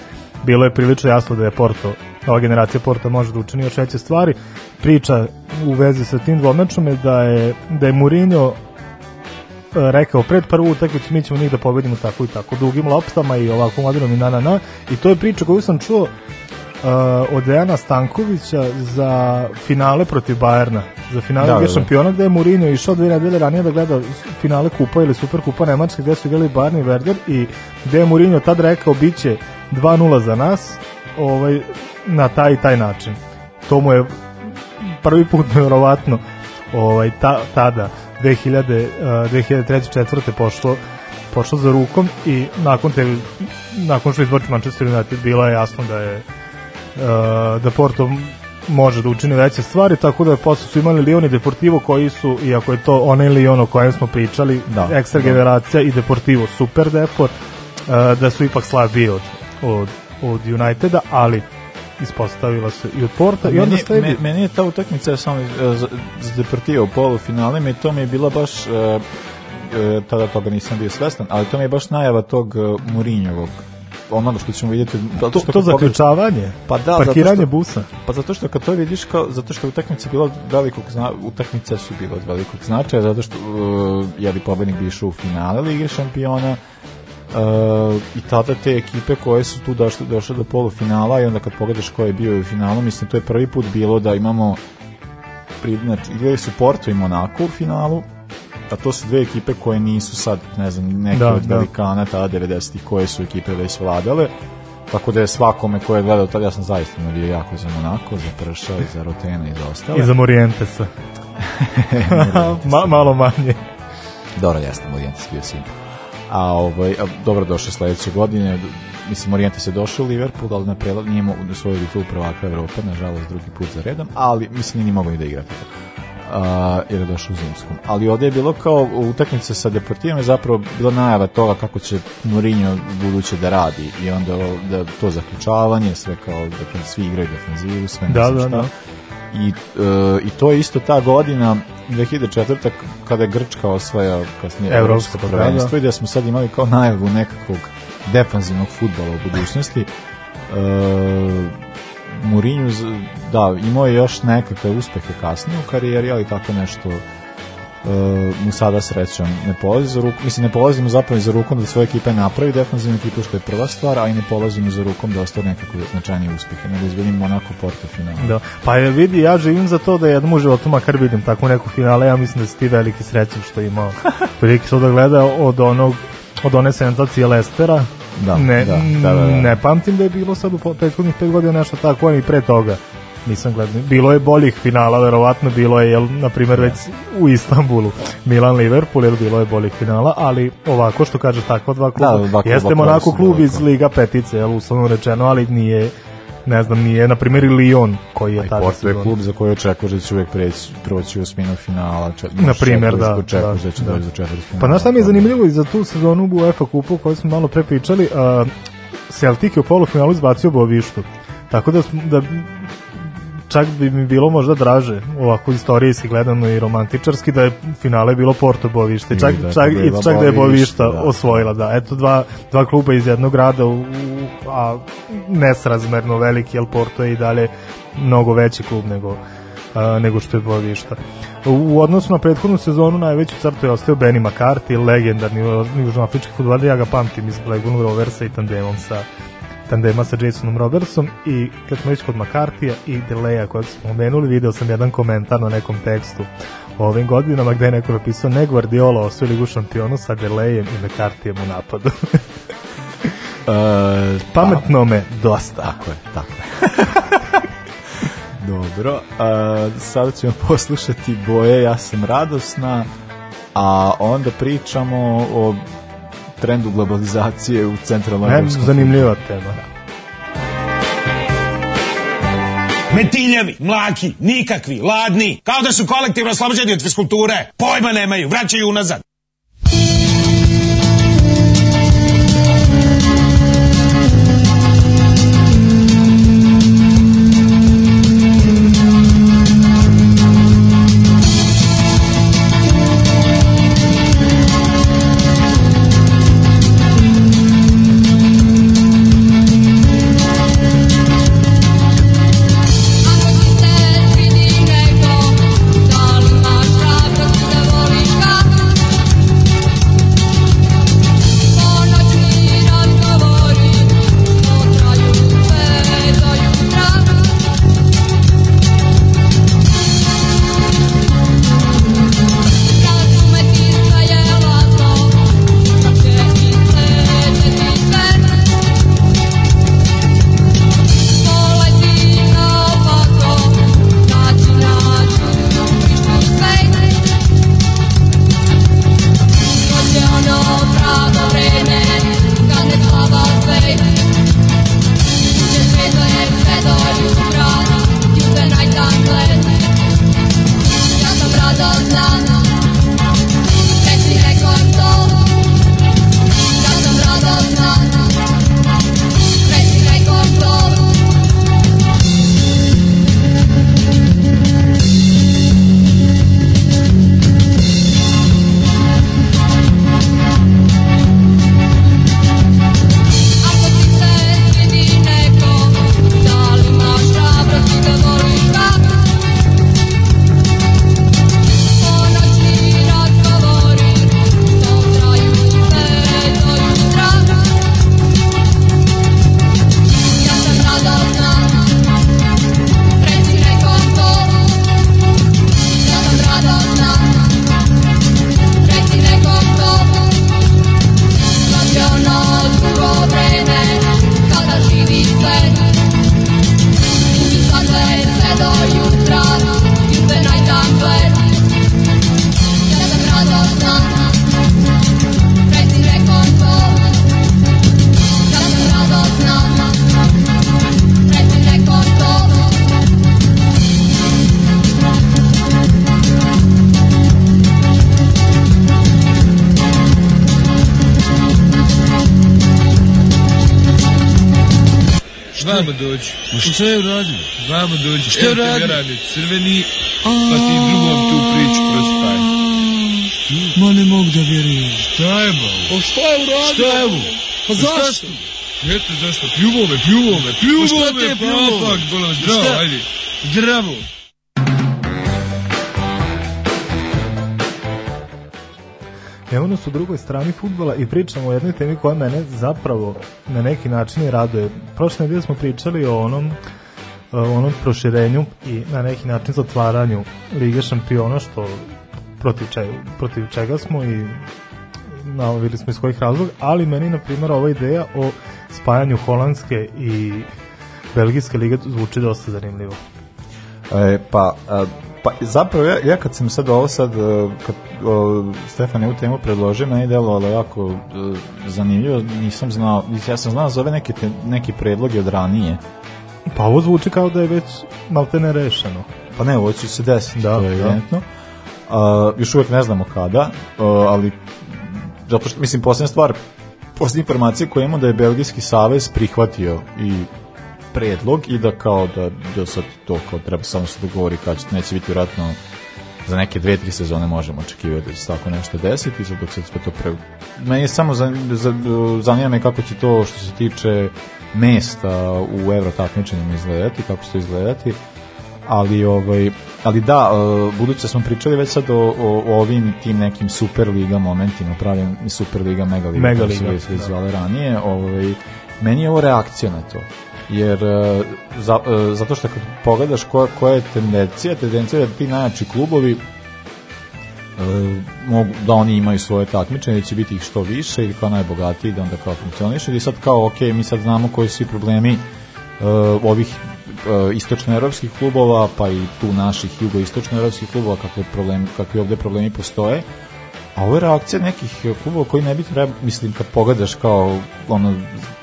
bilo je prilično jasno da je Porto, ova generacija Porta može da učini još veće stvari. Priča u vezi sa tim dvomečom je da je, da je Mourinho e, rekao pred prvu utakmicu mi ćemo njih da pobedimo tako i tako dugim loptama i ovakvom odinom i na na na i to je priča koju sam čuo uh, od Dejana Stankovića za finale protiv Bajerna za finale Da, Lige da, da. šampiona gde je Mourinho išao dve nedelje ranije da gleda finale kupa ili super kupa Nemačke gde su igrali Bayern i Werder i gde je Mourinho tad rekao biće 2-0 za nas ovaj, na taj taj način to mu je prvi put nevjerovatno ovaj, ta, tada 2000, uh, 2003. četvrte pošlo pošlo za rukom i nakon te nakon što izboči Manchester United bilo je jasno da je uh, da Porto može da učini veće stvari, tako da posle su imali Lyon i Deportivo koji su, iako je to onaj Lyon o kojem smo pričali, Da, ekstra da. generacija i Deportivo super depor, uh, da su ipak slabiji od, od, od Uniteda, ali ispostavila se i od Porta i onda meni, sledi me- meni je ta utakmica samo e, za, za Deportivo u polufinalima i to mi je bila baš e, e, tada toga nisam bio svestan, ali to mi je baš najava tog e, Mourinhovog onoga što ćemo vidjeti zato to, što to pogledaš- zaključavanje, Pa da, zato parkiranje što- busa. Pa zato što kad to vidiš kao zato što je utakmica bila velikog zna, utakmice su bile od velikog značaja zato što uh, je li pobednik bi išao u finale Lige šampiona uh, i tada te ekipe koje su tu došle, došle do polufinala i onda kad pogledaš ko je bio u finalu, mislim to je prvi put bilo da imamo pri, znači, igrali su Porto i Monaco u finalu a to su dve ekipe koje nisu sad, ne znam, neke Da, od da. velikana tada 90-ih koje su ekipe već vladale tako da je svakome ko je gledao tada, ja sam zaista navio jako za Monako, za Prša i za Rotena i za ostale. I za Morientesa. Ma, malo manje. Dobro, jeste, Morientes bio sim. A, ovaj, a, dobro došao sledeće godine, mislim, Morientes je došao u Liverpool, ali na prelaz nije mogu da svoju titul prvaka Evrope, nažalost drugi put za redom, ali mislim nije ni mogao ni da igra tako. Uh, jer je došao u zimskom. Ali ovde je bilo kao utakmica sa Deportivom je zapravo bila najava toga kako će Mourinho buduće da radi i onda da to zaključavanje, sve kao da svi igraju defenzivu, sve ne Da, da, šta. da. I, e, I to je isto ta godina 2004. kada je Grčka osvaja kasnije Evropsko, prvenstvo i da smo sad imali kao najavu nekakvog defanzivnog futbola u budućnosti. E, Mourinho, da, imao je još nekakve uspehe kasnije u karijeri, ali tako nešto e, mu sada srećom ne polazi za ruku, mislim ne polazi mu zapravo za rukom da svoje ekipe napravi defanzivnu ekipu što je prva stvar, a i ne polazi mu za rukom da ostane nekakve značajnije uspehe, nego izvedimo onako Porto finale. Da. Pa je vidi, ja živim za to da jednom u životu makar vidim takvu neku finale, ja mislim da si ti veliki srećan što je imao prilike što da gleda od onog od one senzacije Lestera. Da, ne, da, da, da, da. ne pamtim da je bilo sad u prethodnih pet godina nešto tako, a i pre toga nisam gledao. Bilo je boljih finala, verovatno bilo je, jel, na primjer, već u Istanbulu Milan Liverpool, jel, bilo je boljih finala, ali ovako što kaže tako dva kluba, Da, kluba jeste Monako klub iz. Liga petice, jel, uslovno rečeno, ali nije ne znam, nije, na primjer, i Lyon, koji je tada Porto je klub za koji očekuješ da će uvek preći, proći u osminu finala. Če, Na primjer, da, Očekuješ da, da će da. doći do četvrt finala. Pa znaš šta mi je zanimljivo i za tu sezonu u UEFA kupu koju smo malo pre pričali, a, Celtic je u polufinalu izbacio Bovištu. Tako da, da čak bi mi bilo možda draže ovako istorijski gledano i romantičarski da je finale bilo Porto Bovište čak, I da čak, i čak da je Bovišta, da. osvojila da eto dva, dva kluba iz jednog grada u, a nesrazmerno veliki jer Porto je i dalje mnogo veći klub nego a, nego što je Bovišta. U, u odnosu na prethodnu sezonu najveću crtu je ostao Benny McCarthy, legendarni južnoafrički futbaler, ja ga pamtim iz Blackburn Roversa i tandemom sa tandema sa Jasonom Robertsom i kad smo već kod McCarthyja i Deleja kojeg smo pomenuli, video sam jedan komentar na nekom tekstu o ovim godinama gde je neko napisao ne Guardiola osvoji ligu šampionu sa Delejem i McCarthyjem u napadu. E, Pametno me dosta. Tako je, tako je. Dobro, a, sada ćemo poslušati boje Ja sam radosna, a onda pričamo o trendu globalizacije u centralnoj Ne, evropskom zanimljiva tema. Metiljevi, mlaki, nikakvi, ladni, kao da su kolektivno oslobođeni od fiskulture. Pojma nemaju, vraćaju unazad. Vamo dođi. Ma šta je uradio? Vamo dođi. Šta je uradio? radi crveni, pa ti drugom tu priču prospaj. Ma ne mogu da vjerujem. Šta je ba? O šta je uradio? Šta je ovo? Pa zašto? Eto zašto? Pljuvo me, pljuvo me, pljuvo Pa šta me, te pljuvo? bolam, zdravo, ajde. Zdravo. Evo nas u drugoj strani futbola i pričamo o jednoj temi koja mene zapravo na neki način i raduje. Prošle nedelje smo pričali o onom o onom proširenju i na neki način zatvaranju Lige šampiona što protiv čega, protiv čega smo i navili smo iz kojih razloga, ali meni na primjer ova ideja o spajanju holandske i belgijske lige zvuči dosta zanimljivo. E, pa, a, pa zapravo ja, ja kad sam sad ovo sad, e, kad o, Stefan je u temu predložio, meni je delovalo jako e, zanimljivo, nisam znao, ja sam znao za ove neke, te, neki predloge od ranije, Pa ovo zvuči kao da je već maltene rešeno. Pa ne, ovo će se desiti, Da, to je da. evidentno. A, još uvek ne znamo kada, a, ali zato što, mislim, posljedna stvar, posljednje informacije koje imamo da je Belgijski savez prihvatio i predlog i da kao da, da sad to kao treba samo se dogovori kad će, neće biti vjerojatno za neke dve, tri sezone možemo očekivati da će se tako nešto desiti, sad dok se sve to pre... Meni je samo za, za, zanima me kako će to što se tiče mesta u evro takmičenjima izgledati, kako će to izgledati, ali ovaj ali da, e, budući da smo pričali već sad o, o, o ovim tim nekim super liga momentima, pravim super liga, mega liga, Mega kako liga, već- da. ranije, ovaj, meni je ovo reakcija na to. Jer e, za, e, zato što kad pogledaš koja, koja je tendencija, tendencija je da ti najjači klubovi e, mogu, da oni imaju svoje takmičenje, da će biti ih što više ili kao najbogatiji, da onda kao funkcioniše ili sad kao, ok, mi sad znamo koji su svi problemi e, ovih e, istočnoevropskih klubova, pa i tu naših jugoistočnoevropskih klubova, kakve, problem, kakvi ovde problemi postoje, a ovo je reakcija nekih klubova koji ne bi treba, mislim, kad pogledaš kao ono,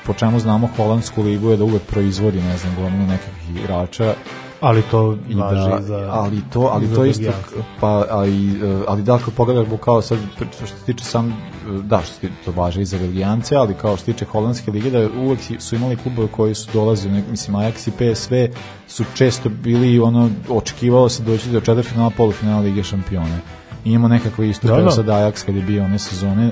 po čemu znamo holandsku ligu je da uvek proizvodi, ne znam, gomilu nekakvih igrača, Ali to i važi da, za... ali to ali to isto pa ali ali da ako pogledaš kao sad što se tiče sam da što se to važi i za Belgijance ali kao što se tiče holandske lige da uvek su imali klubove koji su dolazili mislim Ajax i PSV su često bili ono očekivalo se doći do četvrtfinala polufinala lige šampiona imamo nekakve isto Da, da. sad Ajax kad je bio one sezone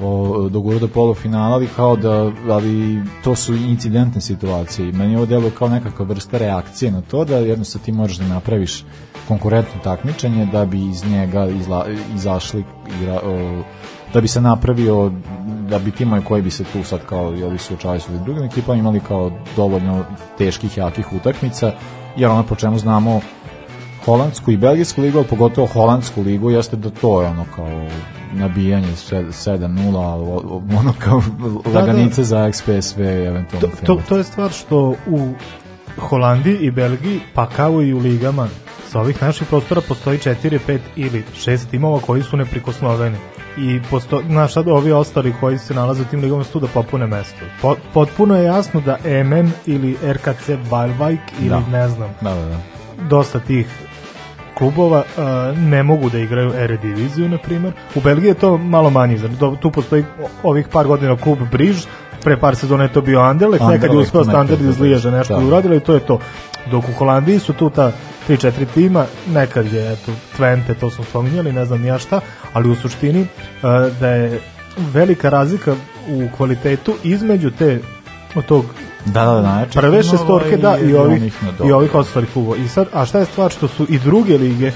o, dogurao do polufinala, ali kao da, ali to su incidentne situacije meni ovo delo kao nekakva vrsta reakcije na to da jednostavno ti možeš da napraviš konkurentno takmičenje da bi iz njega izla, izašli igra, o, da bi se napravio da bi timovi koji bi se tu sad kao jeli suočavali su drugim ekipama imali kao dovoljno teških jakih utakmica jer ono po čemu znamo holandsku i belgijsku ligu, ali pogotovo holandsku ligu, jeste da to je ono kao nabijanje se- 7-0, ali o- o- ono kao laganice za XPSV eventualno. to, to, to je stvar što u Holandiji i Belgiji, pa kao i u ligama sa ovih naših prostora postoji 4, 5 ili 6 timova koji su neprikosnoveni. I posto, znaš sad ovi ostali koji se nalaze u tim ligama su da popune mesto. Po, potpuno je jasno da MN ili RKC Waalwijk ili Da. ne znam, Da, da, da. dosta tih klubova uh, ne mogu da igraju Erediviziu, na primjer. U Belgiji je to malo manje. Znači, tu postoji ovih par godina klub Briž, pre par sezona je to bio Anderlecht, nekad je Anderlecht, uspeo standard iz Liježa nešto da. uradili i to je to. Dok u Holandiji su tu ta 3-4 tima, nekad je eto, Twente, to smo spominjali, ne znam ja šta, ali u suštini uh, da je velika razlika u kvalitetu između te od tog Da, da, da, najjačih prve šestorke da i ovih i ovih ostalih klubova. I sad a šta je stvar što su i druge lige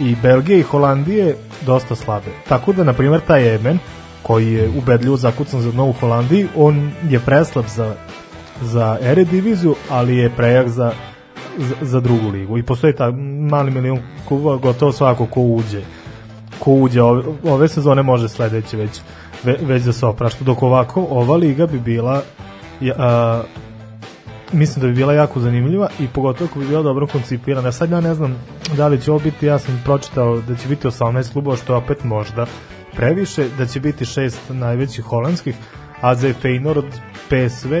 i Belgije i Holandije dosta slabe. Tako da na primjer taj Jemen koji je ubedljivo zakucan za dno u Holandiji, on je preslab za za Erediviziju, ali je prejak za za, za drugu ligu. I postoji ta mali milion klubova, gotovo svako ko uđe ko uđe ove, ove sezone može sledeće već ve, već da se oprašta dok ovako ova liga bi bila a, mislim da bi bila jako zanimljiva i pogotovo ako bi bila dobro koncipirana. Sad ja ne znam da li će ovo biti, ja sam pročitao da će biti 18 klubova, što opet možda previše, da će biti šest najvećih holandskih, AZ Feyenoord, PSV,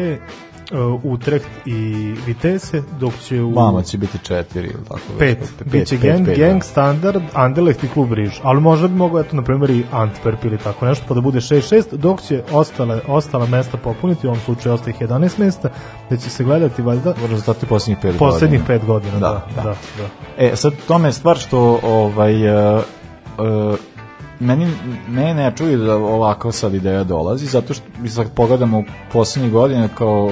uh, Utrecht i Vitesse, dok će u... Mama će biti četiri ili tako. Pet, već. biće pet, Gang, pet, Gang, da. Standard, Anderlecht i Klub Riž, ali možda bi mogo, eto, na primjer i Antwerp ili tako nešto, pa da bude 6-6, dok će ostale, ostala mesta popuniti, u ovom slučaju ostaje ih 11 mesta, da će se gledati valjda Rezultati pet poslednjih godina. 5 godina, da, Da, da, da. da. E, sad tome je stvar što ovaj, uh, uh, meni, mene ne čuje da ovakva sad ideja dolazi, zato što mi sad pogledamo u poslednjih godina kao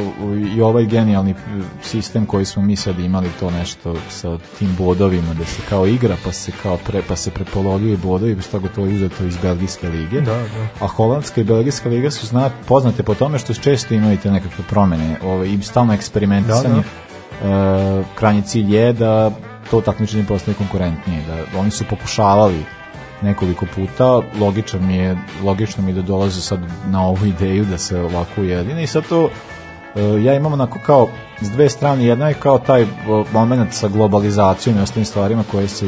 i ovaj genijalni sistem koji smo mi sad imali to nešto sa tim bodovima, da se kao igra, pa se kao pre, pa se prepolovljuje bodovi, pa što gotovo je uzeto iz Belgijske lige. Da, da. A holandska i belgijska liga su zna, poznate po tome što često imaju te nekakve promene ovaj, i stalno eksperimentisanje. E, krajnji cilj je da to takmičenje postane konkurentnije. Da oni su pokušavali nekoliko puta, logično mi je, logično mi je da dolaze sad na ovu ideju da se ovako ujedine i sad to e, ja imam onako kao s dve strane, jedna je kao taj moment sa globalizacijom i ostalim stvarima koje se,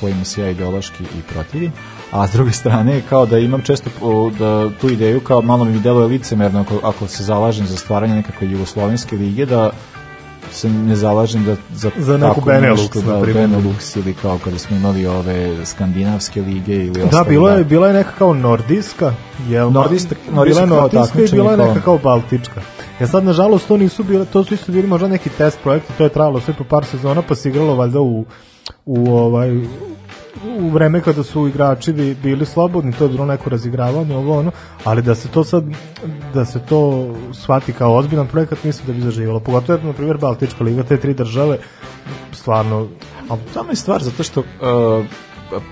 kojima se ja ideološki i protivim, a s druge strane je kao da imam često da tu ideju kao malo mi deluje licemerno ako, ako se zalažem za stvaranje nekakve jugoslovenske lige da se ne zalažem da za, Za neku Benelux, nešto, na da. Benelux ili kao kada smo imali ove skandinavske lige ili Da, ostalo, bilo je, bila je neka kao nordijska, jel? Nordijska- bila nordijska je nordijska i bila je neka kao baltička. Ja sad, nažalost, to nisu bile, to su isto bili možda neki test projekti, to je trajalo sve po par sezona, pa se igralo valjda u, u ovaj u vreme kada su igrači bi, bili slobodni, to je bilo neko razigravanje, ovo ono, ali da se to sad, da se to shvati kao ozbiljan projekat, mislim da bi zaživalo. Pogotovo je, na primjer, Baltička liga, te tri države, stvarno, Ali tamo je stvar, zato što uh,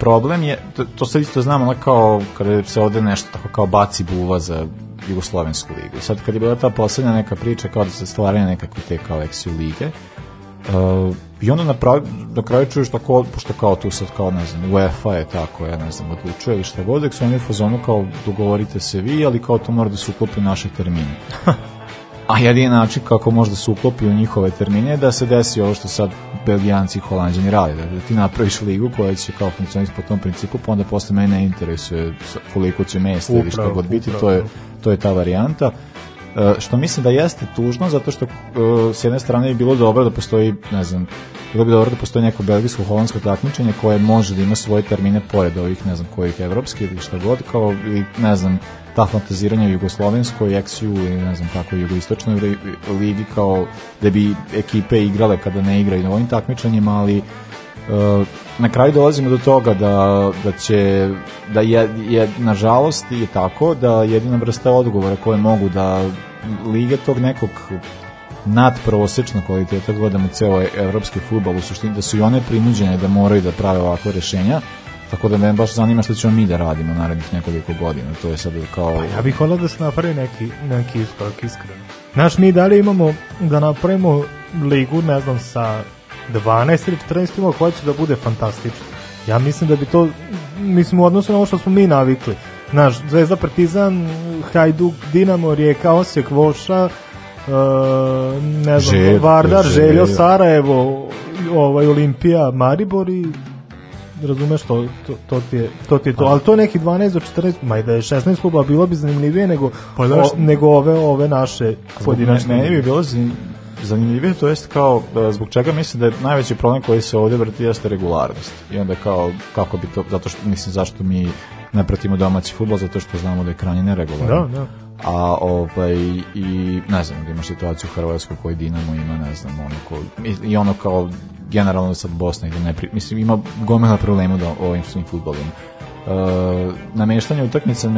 problem je, to, to sad isto znamo, ono kao kada se ovde nešto tako kao baci buva za Jugoslovensku ligu. Sad kad je bila ta poslednja neka priča kao da se stvaraju nekakve te kao eksiju lige, uh, i onda na, pravi, na kraju čuješ tako, pošto kao tu sad kao, ne znam, UEFA je tako, ja ne znam, odlučuje ili šta god, su oni u fazonu kao dogovorite se vi, ali kao to mora da se uklopi u naše termine. A jedini način kako može da se uklopi u njihove termine je da se desi ovo što sad Belgijanci i Holandjani rade, da, da ti napraviš ligu koja će kao funkcionisati po tom principu, pa onda posle mene ne interesuje koliko će mesta ili šta god biti, to je, to je ta varijanta. E, što mislim da jeste tužno, zato što e, s jedne strane je bilo dobro da postoji, ne znam, bilo bi dobro da postoji neko belgijsko-holandsko takmičenje koje može da ima svoje termine pored ovih, ne znam, kojih evropskih ili šta god, kao, ili, ne znam, ta fantaziranja u jugoslovenskoj, XU ili ne znam kako jugoistočnoj li- ligi kao da bi ekipe igrale kada ne igraju na ovim takmičenjima, ali na kraju dolazimo do toga da, da će da je, je nažalost je tako da jedina vrsta odgovora koje mogu da lige tog nekog nadprosečnog kvaliteta gledamo ceo evropski futbol u suštini da su i one prinuđene da moraju da prave ovakve rešenja tako da me baš zanima što ćemo mi da radimo narednih nekoliko godina to je sad kao Ja bih volao da se napravi neki, neki iskorak iskreno. Znaš, mi dalje imamo da napravimo ligu, ne znam, sa 12 ili 14 timova koja će da bude fantastična. Ja mislim da bi to, mislim, u odnosu na ovo što smo mi navikli. Znaš, Zvezda, Partizan, Hajduk, Dinamo, Rijeka, Osijek, Voša, e, ne znam, Želj, Vardar, Želj. Željo, Sarajevo, ovaj, Olimpija, Maribor i razumeš to, to, to, ti je, to ti je to, ali to je neki 12 do 14, ma i da je 16 kluba, bilo bi zanimljivije nego, Pa o, nego ove, ove naše pojedinačne. me- Meni bi bilo zanimljivije, to jest kao, e, zbog čega mislim da je najveći problem koji se ovdje vrti jeste regularnost. I onda kao, kako bi to, zato što, mislim, zašto mi ne pratimo domaći futbol, zato što znamo da je krajnje neregularan. Da, da. A ovaj, i ne znam, da imaš situaciju u Hrvatskoj koji Dinamo ima, ne znam, ono ko, i- i ono kao generalno sad Bosna ide ne pri, mislim ima gomila problema da ovim svim futbolima. E, nameštanje utakmica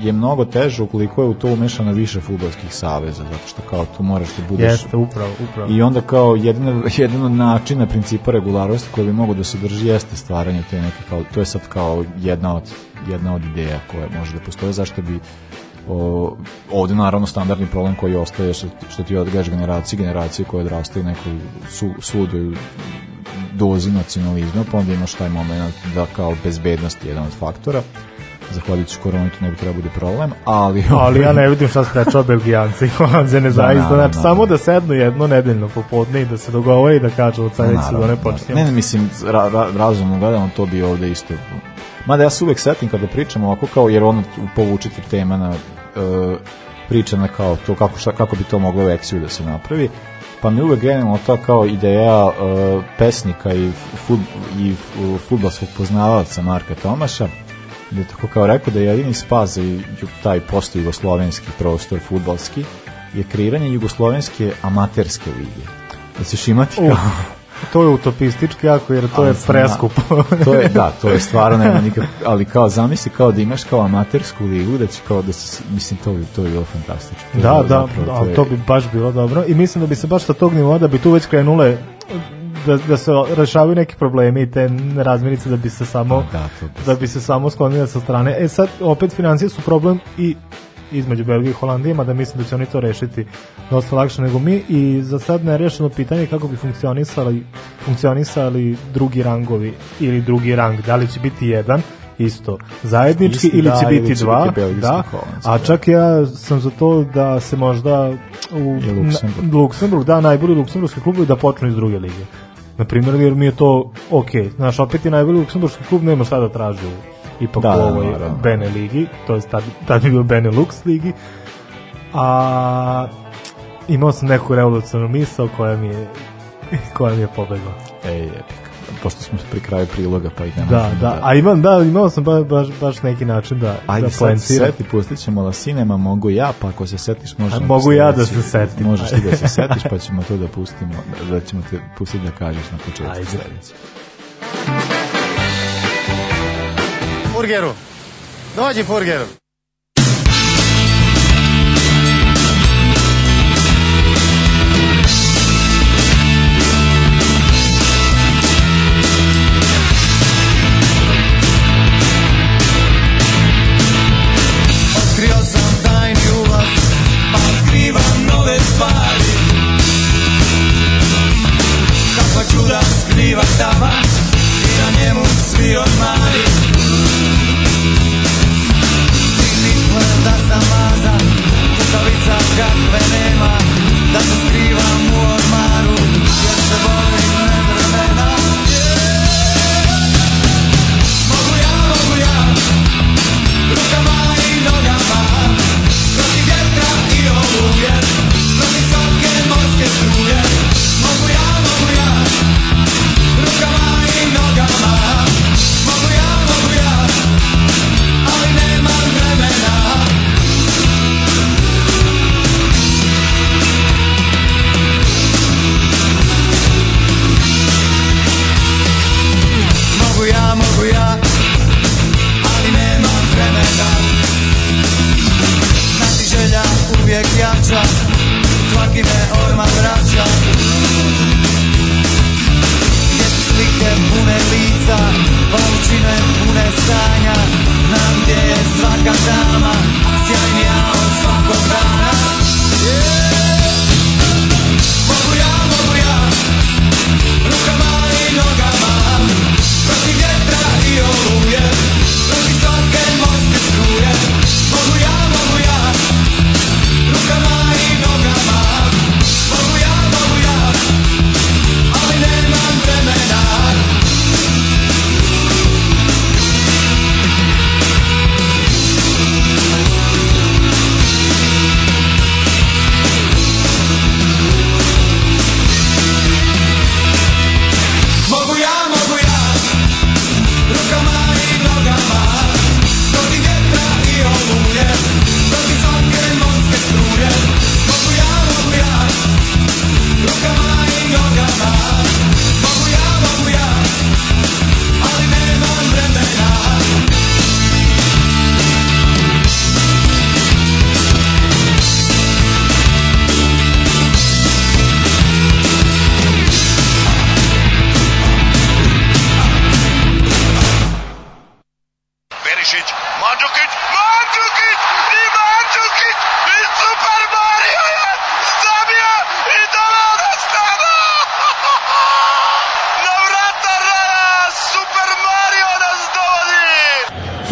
je mnogo teže ukoliko je u to umešano više fudbalskih saveza, zato što kao tu moraš da budeš Jeste, upravo, upravo. i onda kao jedan, jedan od načina principa regularnosti koji bi mogo da se drži jeste stvaranje te neke kao, to je sad kao jedna od, jedna od ideja koja može da postoje, zašto bi o, ovde naravno standardni problem koji ostaje što, što ti odgajaš generacije, generacije koje odrastaju nekoj su, svudoj dozi nacionalizma, pa onda imaš taj moment da kao bezbednost je jedan od faktora zahvaljujući koroni to ne bi trebao bude problem, ali... Ali ja ne vidim šta sprečava Belgijanci i Holandjane zaista. naravno, Znači, samo naravno. da sednu jedno nedeljno popodne i da se dogovore i da kažu od sledeće Naravno, sezone naravno. počnemo. Ne, ne, mislim, ra, ra, razumno gledamo, to bi ovde isto... Mada ja se uvek setim kada pričamo ovako kao, jer ono povučite tema na uh, priča na kao to, kako, šta, kako bi to moglo u da se napravi, pa mi uvek generalno ta kao ideja uh, pesnika i, fut, i futbalskog poznavaca Marka Tomaša, da je tako kao rekao da je jedini spas za taj posto jugoslovenski prostor futbalski je kreiranje jugoslovenske amaterske lige. Da ćeš imati kao... Uf, to je utopistički jako jer to Ali je preskupo. to je, da, to je stvarno nema nikak, ali kao zamisli kao da imaš kao amatersku ligu, da će kao da se, mislim, to bi, to bi bilo fantastično. To je Da, da, zapravo, ali je- to bi baš bilo dobro i mislim da bi se baš sa tog nivoa da bi tu već krenule da, da se rešavaju neki problemi i te razmirice da bi se samo Da, to bi da bi se samo sklonile sa strane. E sad opet financije su problem i između Belgije i Holandije, mada mislim da će oni to rešiti dosta lakše nego mi i za sad nerešeno pitanje kako bi funkcionisali funkcionisali drugi rangovi ili drugi rang, da li će biti jedan isto zajednički Isti, ili da, će ili biti će dva, biti da, a da. čak ja sam za to da se možda u I Luksemburg. na- Luksemburg, da, najbolji luksemburgski klubovi da počnu iz druge lige. Na primjer, jer mi je to ok. Znaš, opet je najbolji luksemburgski klub, nema šta da traži u, ipak Da, u da, ovoj naravno. Bene ligi, to je tad, tad je bio Benelux ligi. A imao sam neku revolucionarnu misao koja mi je koja mi je pobegla. Ej, epika. Pošto smo pri kraju priloga, pa i ne Da, možemo da, a imam, da, imao sam ba, baš, baš neki način da, Ajde da sad poenciram. seti, pustit ćemo La Cinema, mogu ja, pa ako se setiš možemo... A mogu ja da se setim. Možeš ti da se setiš, pa ćemo to da pustimo, da, da ćemo te pustiti da kažeš na početku Ajde. Furgeru. Dođi, Furgeru.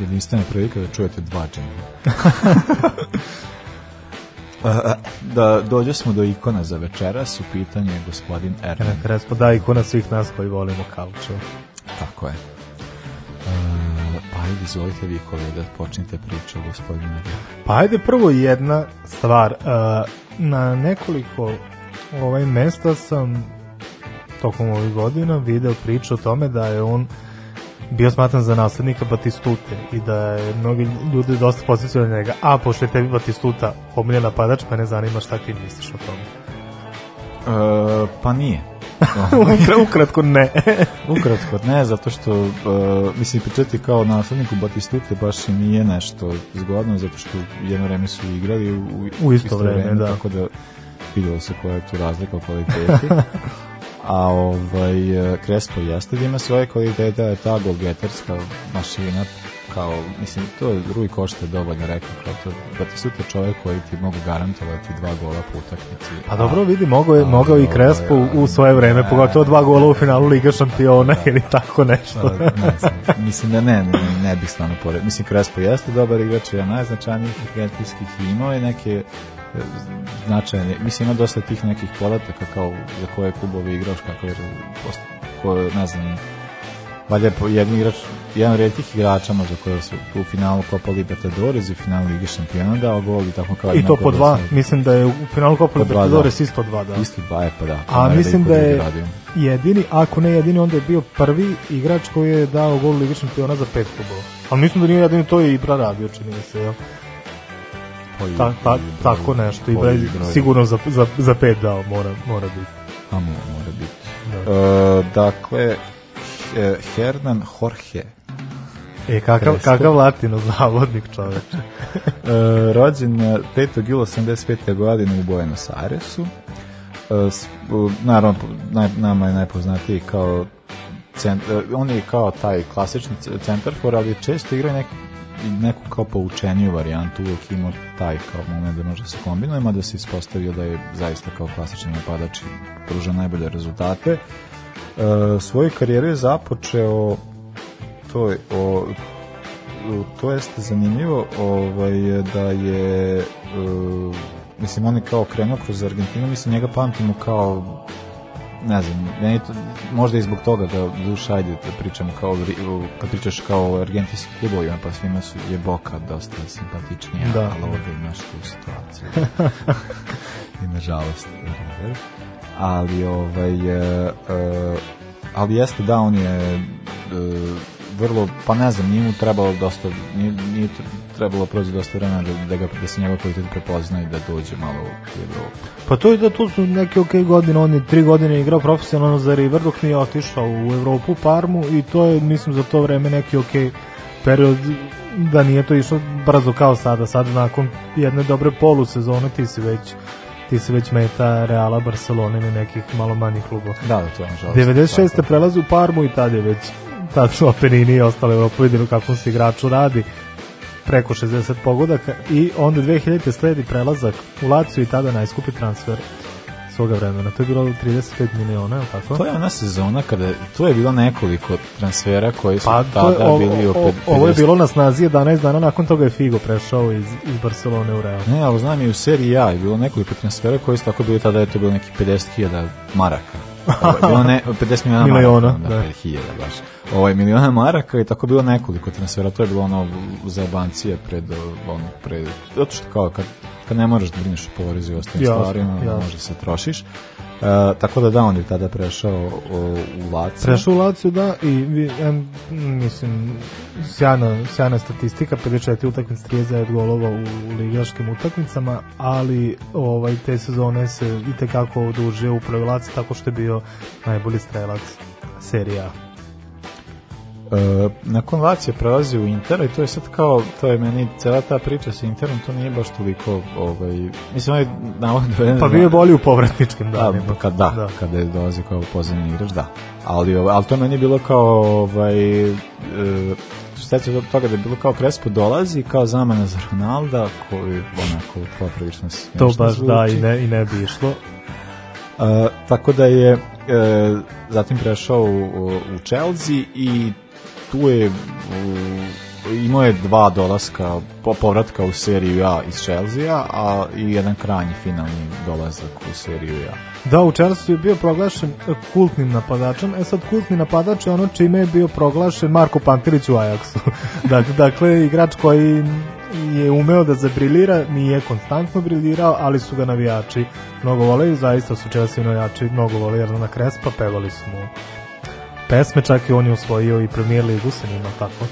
Jedinstvena prilika da čujete dva džingla. Da dođe smo do ikona za večeras, u pitanju je gospodin Erman. Na kraju smo da ikona svih nas koji volimo kauču. Tako je. Pa ajde, izvolite vi kolega, počnite priču o gospodinu Ermanu. Pa ajde prvo jedna stvar. Na nekoliko ovaj mesta sam tokom ovih godina video priču o tome da je on bio smatran za naslednika Batistute i da je mnogi ljudi dosta posjećali na njega. A pošto je tebi Batistuta omiljen napadač, pa ne zanima šta ti misliš o tome. E, pa nije. Ukra- Ukratko ne. Ukratko ne, zato što uh, mislim pričati kao nasledniku Batistute baš i nije nešto zgodno, zato što jedno vreme su igrali u, U isto vreme, da. Tako da vidjelo se koja je tu razlika u kvaliteti. A ovaj, eh, Crespo jeste da ima svoje kvalitete, je ta golgetarska mašina kao, mislim, to je Rui Košta je dovoljno rekao, kao to, da ti sutra čovjek koji ti mogu garantovati dva gola po utakmici. Pa dobro, vidi, mogao je, mogao i Crespo u, u svoje vreme, pogotovo dva gola u finalu Liga šampiona ili tako nešto. Pa, ne znam, mislim da ne, ne, ne bih stvarno pored. Mislim, Crespo jeste dobar igrač, jedan najznačajnijih argentinskih i imao je neke značajne, mislim ima dosta tih nekih podataka kao za koje klubovi igraš, kako je ko, ne znam, valjda je jedan igrač, jedan od redkih igrača možda koji su u finalu Copa Libertadores i u finalu Lige šampiona dao gol i tako kao I to po da dva, se- mislim da je u finalu Copa dva, Libertadores da. isto dva, da. Isto dva, e pa da. A mislim i da je radio. jedini, ako ne jedini, onda je bio prvi igrač koji je dao gol Ligi šampiona za pet klubova. Ali mislim da nije jedini, to je Ibra radio, čini mi se, jel? Pa i- Ta, ta, i tako nešto, i broj. sigurno za, za, za pet dao, mora, mora biti. A mo- mora biti. Da. E, dakle, He- Hernan Jorge. E, kakav, Crespo. kakav latino zavodnik čoveč. E, rođen je 5. jula 85. godine u Buenos Airesu. E, u- naravno, naj, nama je najpoznatiji kao cent, e, on je kao taj klasični centarfor, ali često igrao nek, i neku kao poučeniju varijantu, uvijek imao taj kao moment da može da se kombinuje, mada se ispostavio da je zaista kao klasični napadač i pruža najbolje rezultate. E, svoju karijeru je započeo to je o, to jeste zanimljivo ovaj, da je uh, mislim on je kao krenuo kroz Argentinu mislim njega pamtimo kao ne znam, meni to, možda i zbog toga da duša ajde da pričamo kao kad pričaš kao o argentinskim klubovima pa svima su je Boka dosta simpatičnija Da. ali ovdje imaš tu situaciju i nažalost River. ali ovaj e, e, ali jeste da on je e, vrlo, pa ne znam, nije mu trebalo dosta, nije, nije trebalo proći dosta vremena da, da, ga, da se njegov kvalitet prepozna i da dođe malo u Evropu. Pa to je da tu su neke ok godine, on je tri godine igrao profesionalno za River dok nije otišao u Evropu, Parmu i to je, mislim, za to vreme neki ok period da nije to išlo brzo kao sada, sad nakon jedne dobre polusezone ti si već ti si već meta Reala, Barcelona ili nekih malo manjih klubova. Da, da, to je nažalost. 96. prelazi u Parmu i tad je već tad su Apenini i ostale Evropu vidjeli kako se igraču radi preko 60 pogodaka i onda 2000. sledi prelazak u Lazio i tada najskupi transfer svoga vremena. To je bilo 35 miliona, je tako? To je ona sezona kada, tu je bilo nekoliko transfera koji su Pa to je, tada ovo, bili o- pet- ovo je 50 bilo na snazi 11 dana nakon toga je Figo prešao iz, iz Barcelone u Real. Ne, ali znam i u seriji A je bilo nekoliko transfera koji su tako bili, tada je to bilo neki 50.000 maraka. Ovo je bilo ne, 50 miliona, Miliona, maraka, da. da, 5000 baš. Ovaj miliona maraka i tako bilo nekoliko transfera, to je bilo ono za bancije pred ono pred zato što kao kad kad ne moraš da brineš o porezu i ostalim Jasno, stvarima, jasno. može se trošiš. E, tako da da, on je tada prešao o, u Lazio. Prešao u Lazio, da, i em, mislim, sjajna, sjajna statistika, 54 utakmice, 39 golova u, ligaškim utakmicama, ali ovaj te sezone se i tekako odužio u prvoj Lazio tako što je bio najbolji strelac serija. E, nakon Lazio prelazi u Inter i to je sad kao, to je meni cela ta priča sa Interom, to nije baš toliko, ovaj, mislim, ovaj navod Pa bio je bolji u povratničkim danima. Da, kad, da, Da. kada je dolazi kao pozivni igrač, da. Ali, ovaj, ali to meni je bilo kao, ovaj, e, što od toga da je bilo kao Crespo dolazi kao zamena za Ronalda, koji onako poprilično To baš zvuči. da i ne, i ne bi išlo. E, tako da je e, zatim prešao u, u, u Chelsea i tu je imao je dva dolaska po povratka u seriju A iz Chelsea a i jedan krajnji finalni dolazak u seriju A. Da, u Chelsea je bio proglašen kultnim napadačem. E sad, kultni napadač je ono čime je bio proglašen Marko Pantelić u Ajaxu. dakle, dakle, igrač koji je umeo da zabrilira, nije konstantno brilirao, ali su ga navijači mnogo voleli, zaista su Chelsea navijači mnogo voleli Hernana Krespa, pevali su mu pesme, čak i on je osvojio i Premier Ligu sa njima, tako.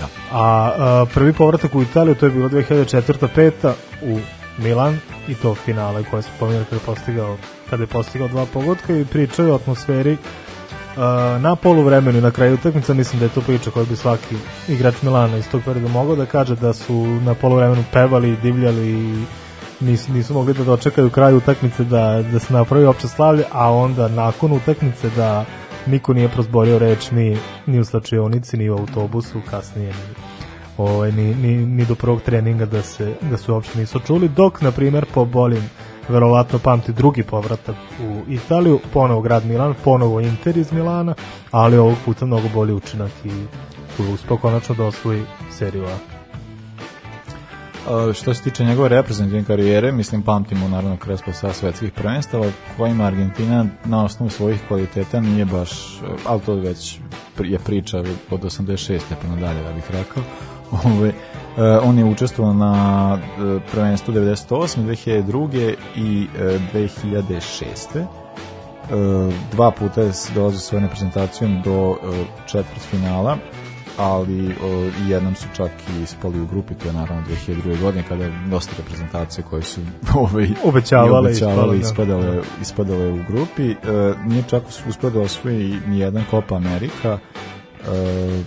Da. A, a prvi povratak u Italiju, to je bilo 2004-5 u Milan i to finale koje smo pominjali kada je postigao, kada je postigao dva pogotka i pričaju o atmosferi uh, na poluvremenu i na kraju utakmica, mislim da je to priča koju bi svaki igrač Milana iz tog perioda mogao da kaže da su na poluvremenu pevali, divljali i nisu, nisu mogli da dočekaju kraj utakmice da, da se napravi opće slavlje, a onda nakon utakmice da niko nije prozborio reč ni, ni u slačionici, ni u autobusu, kasnije ni, ovaj, ni, ni, ni do prvog treninga da se, da se uopšte nisu čuli, dok, na primer, po bolim verovatno pamti drugi povratak u Italiju, ponovo grad Milan, ponovo Inter iz Milana, ali ovog puta mnogo bolji učinak i tu je uspeo konačno da osvoji seriju A. Što se tiče njegove reprezentativne karijere, mislim pamtimo naravno Krespo sa svetskih prvenstava kojima Argentina na osnovu svojih kvaliteta nije baš, uh, ali to već je priča od 86. pa nadalje da bih rekao. Ove, uh, on je učestvovao na uh, prvenstvu 98. 2002. i uh, 2006. Uh, dva puta je dolazio svojom reprezentacijom do četvrt finala ali o, i jednom su čak i ispali u grupi, to je naravno 2002. godine kada je dosta reprezentacije koje su ovaj, Obećavale, obećavale da. ispadale, ispadale u grupi. E, nije čak uspio da osvoji ni jedan Copa Amerika. E,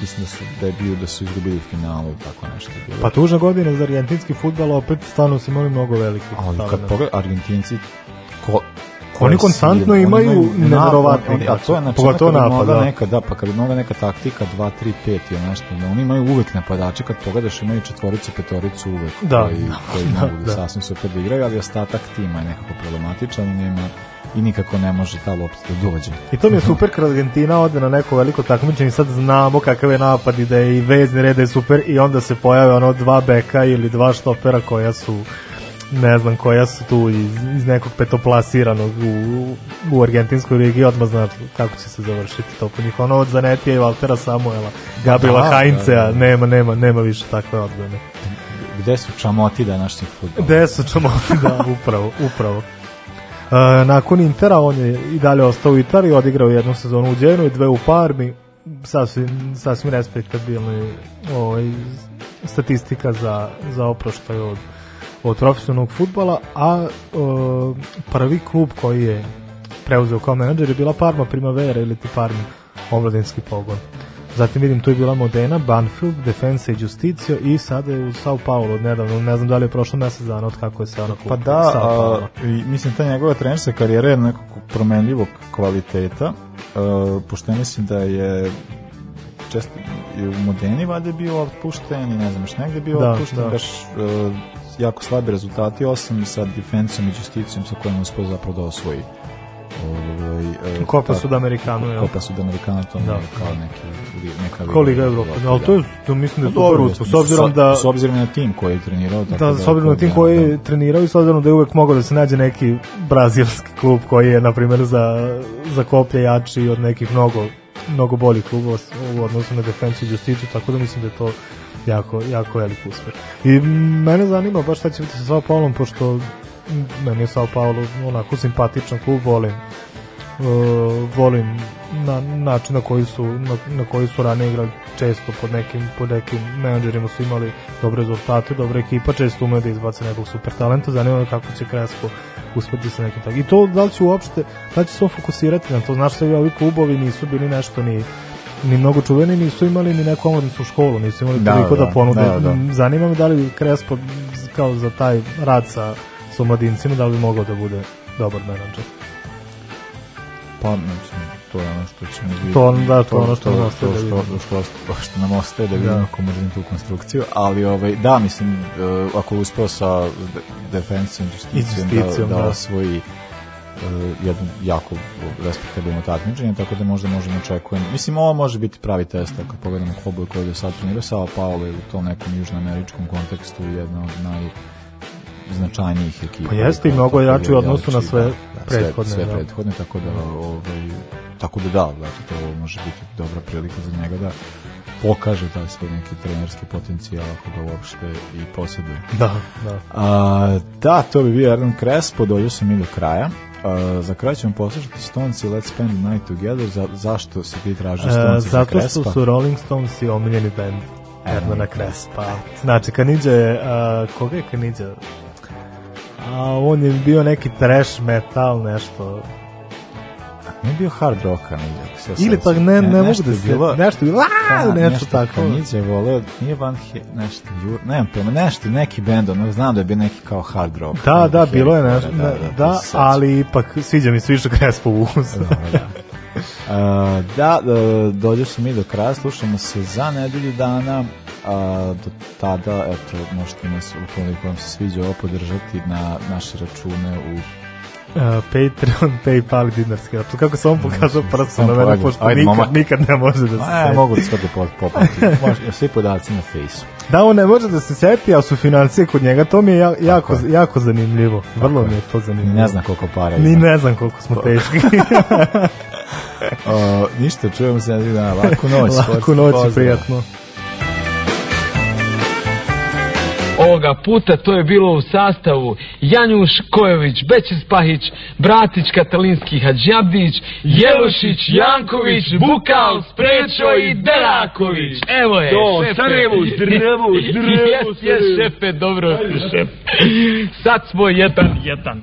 mislim da su da je bio da su izgubili u finalu tako nešto je bilo. Pa tužna godina za argentinski futbal, opet stvarno su imali mnogo velikih. ali kad talenata. pogled Argentinci ko, Oni konstantno imaju oni- A to je znači, pogotovo kad bi napad, mogla da. neka, da, pa kad mogla neka taktika 2, 3, 5 i nešto, da oni imaju uvek napadače, kad pogledaš imaju četvoricu, petoricu uvek, Da. koji, koji Da, mogu da, da. sasvim super da igraju, ali ostatak tima je nekako problematičan i nema i nikako ne može ta lopta da dođe. I to mi je super kad Argentina ode na neko veliko takmičenje i sad znamo kakav je napad i da je i vezni red da je super i onda se pojave ono dva beka ili dva štopera koja su ne znam koja su tu iz, iz nekog petoplasiranog u, u argentinskoj ligi odmah znaš kako će se završiti to po njih ono od Zanetija i Valtera Samuela Gabriela Da, Heinzea da, da. nema, nema, nema više takve odbrane Gde su čamoti današnjih futbola? Gde su čamo, da, upravo, upravo. E, nakon Intera on je i dalje ostao u Italiji, odigrao jednu sezonu u Djenu i dve u Parmi, sasvim, sasvim respektabilni ovaj, statistika za, za oproštaj od, od profesionalnog futbala, a e, prvi klub koji je preuzeo kao menadžer je bila Parma Primavera ili ti Parmi omladinski pogon. Zatim vidim tu je bila Modena, Banfield, Defensa i Justicio i sada je u Sao Paulo od nedavno, ne znam da li je prošlo mesec dana od kako je se ona Pa da, a, i, mislim ta njegova trenerska karijera je nekako promenljivog kvaliteta, a, pošto ja mislim da je često i u Modeni valjda je bio otpušten i ne znam još negde bio Da, otpušten, da. baš a, jako slabi rezultati, osim sa defensom i justicijom sa kojom je uspio zapravo da osvoji ovaj, e, Copa tako- Sudamericano, jel? Copa Sudamericano, to Da. da. kao neki, neka Ko Liga Evrope, da. ali to je, to mislim da je Pa dobro, uspeh, s obzirom da... S obzirom na tim koji je trenirao. tako Da, s obzirom na tim da, koji da. je trenirao i s obzirom da je uvek mogao da se nađe neki brazilski klub koji je, na primjer, za, za koplje jači od nekih mnogo, mnogo boljih klubova u odnosu na defensu i justiciju, tako da mislim da je to jako, jako velik uspeh. I mene zanima baš šta će biti sa Sao Paulom, pošto meni je Sao Paulo onako simpatičan klub, volim uh, volim na način na koji su na, na koji su ranije igrali često pod nekim pod nekim menadžerima su imali dobre rezultate, dobra ekipa, često umeju da izbace nekog super talenta, zanima me kako će Crespo uspeti sa nekim takim. I to da li će uopšte, da li će se on fokusirati na to, znaš svi ovi klubovi nisu bili nešto ni ni mnogo čuveni, nisu imali ni neku omladinsku školu, nisu imali Da, toliko da, da, ponude. da, da. Zanima me da li Crespo kao za taj rad sa, sa omladincima, da li bi mogao da bude dobar menadžer. Pa, mislim, to je ono što ćemo vidjeti. To da, to je ono što nam ostaje da što, vidimo. što, što, što nam ostaje da Da. vidimo kako možemo tu konstrukciju, ali ovaj, da, mislim, uh, ako uspeo sa de- defensom i justicijom da, da, da. osvoji uh, jedno jako respektabilno takmičenje, tako da možda možemo očekujemo. Mislim, ovo može biti pravi test, ako pogledamo klubove koje je do sad trenirao, Sao Paulo je u tom nekom južnoameričkom kontekstu jedna od naj značajnijih ekipa. Pa jeste i mnogo da jači u odnosu na sve da, da, prethodne, Sve, sve da. prethodne, tako da, ovaj, tako da da, znači, to može biti dobra prilika za njega da pokaže taj svoj neki trenerski potencijal ako ga uopšte i posjeduje. Da, da. A, da, to bi bio Erdan Crespo, dođu sam i do kraja. A, za kraj ćemo poslušati Stones i Let's Spend the Night Together. Za, zašto si ti tražio E, Stones za zato što su Rolling Stones i omiljeni band Ernana Crespa. Znači, Kanidja je, a, koga je Kanidja? A, on je bio neki trash metal, nešto. Nije bio hard rock, se ja Ili sećam. tak ne, ne, mogu da se, bilo- nešto bilo, a, Da, nešto tako. Kanidja je voleo, nije Van He, nešto, Jur, nemam pojma, nešto, neki bend, ono, znam da je bio neki kao hard rock. Da, da, bilo je da, nešto, da, da, da, da, ali ipak sviđa mi se više uz. Dobro, da. A, da, da, dođe se mi do kraja, slušamo se za nedelju dana, a do tada, eto, možete nas, ukoliko vam se sviđa ovo, podržati na naše račune u Uh, Patreon, Paypal, dinarski račun. Kako sam on pokazao prstom Samo na mene, pošto Ajde, nikad, momak. nikad ne može da se seti. mogu da sve da pop- popati. Može, svi podaci na fejsu. Da, on ne može da se seti, ali su financije kod njega, to mi je ja- jako, jako zanimljivo. Vrlo mi je to zanimljivo. Ne znam koliko para Ni ima. ne znam koliko smo teški. O, ništa, čujemo se nedelju dana. Laku noć. Laku noć prijatno. Ovoga puta to je bilo u sastavu Janjuš Kojović, Bećis Pahić, Bratić Katalinski Hadžabdić, Jelušić, Janković, Bukal, Sprečo i Deraković. Evo je, To, šefe. Sarajevo, zdravo, zdravo, Jes, jes, šefe, dobro si, šef. Sad smo jedan, jedan.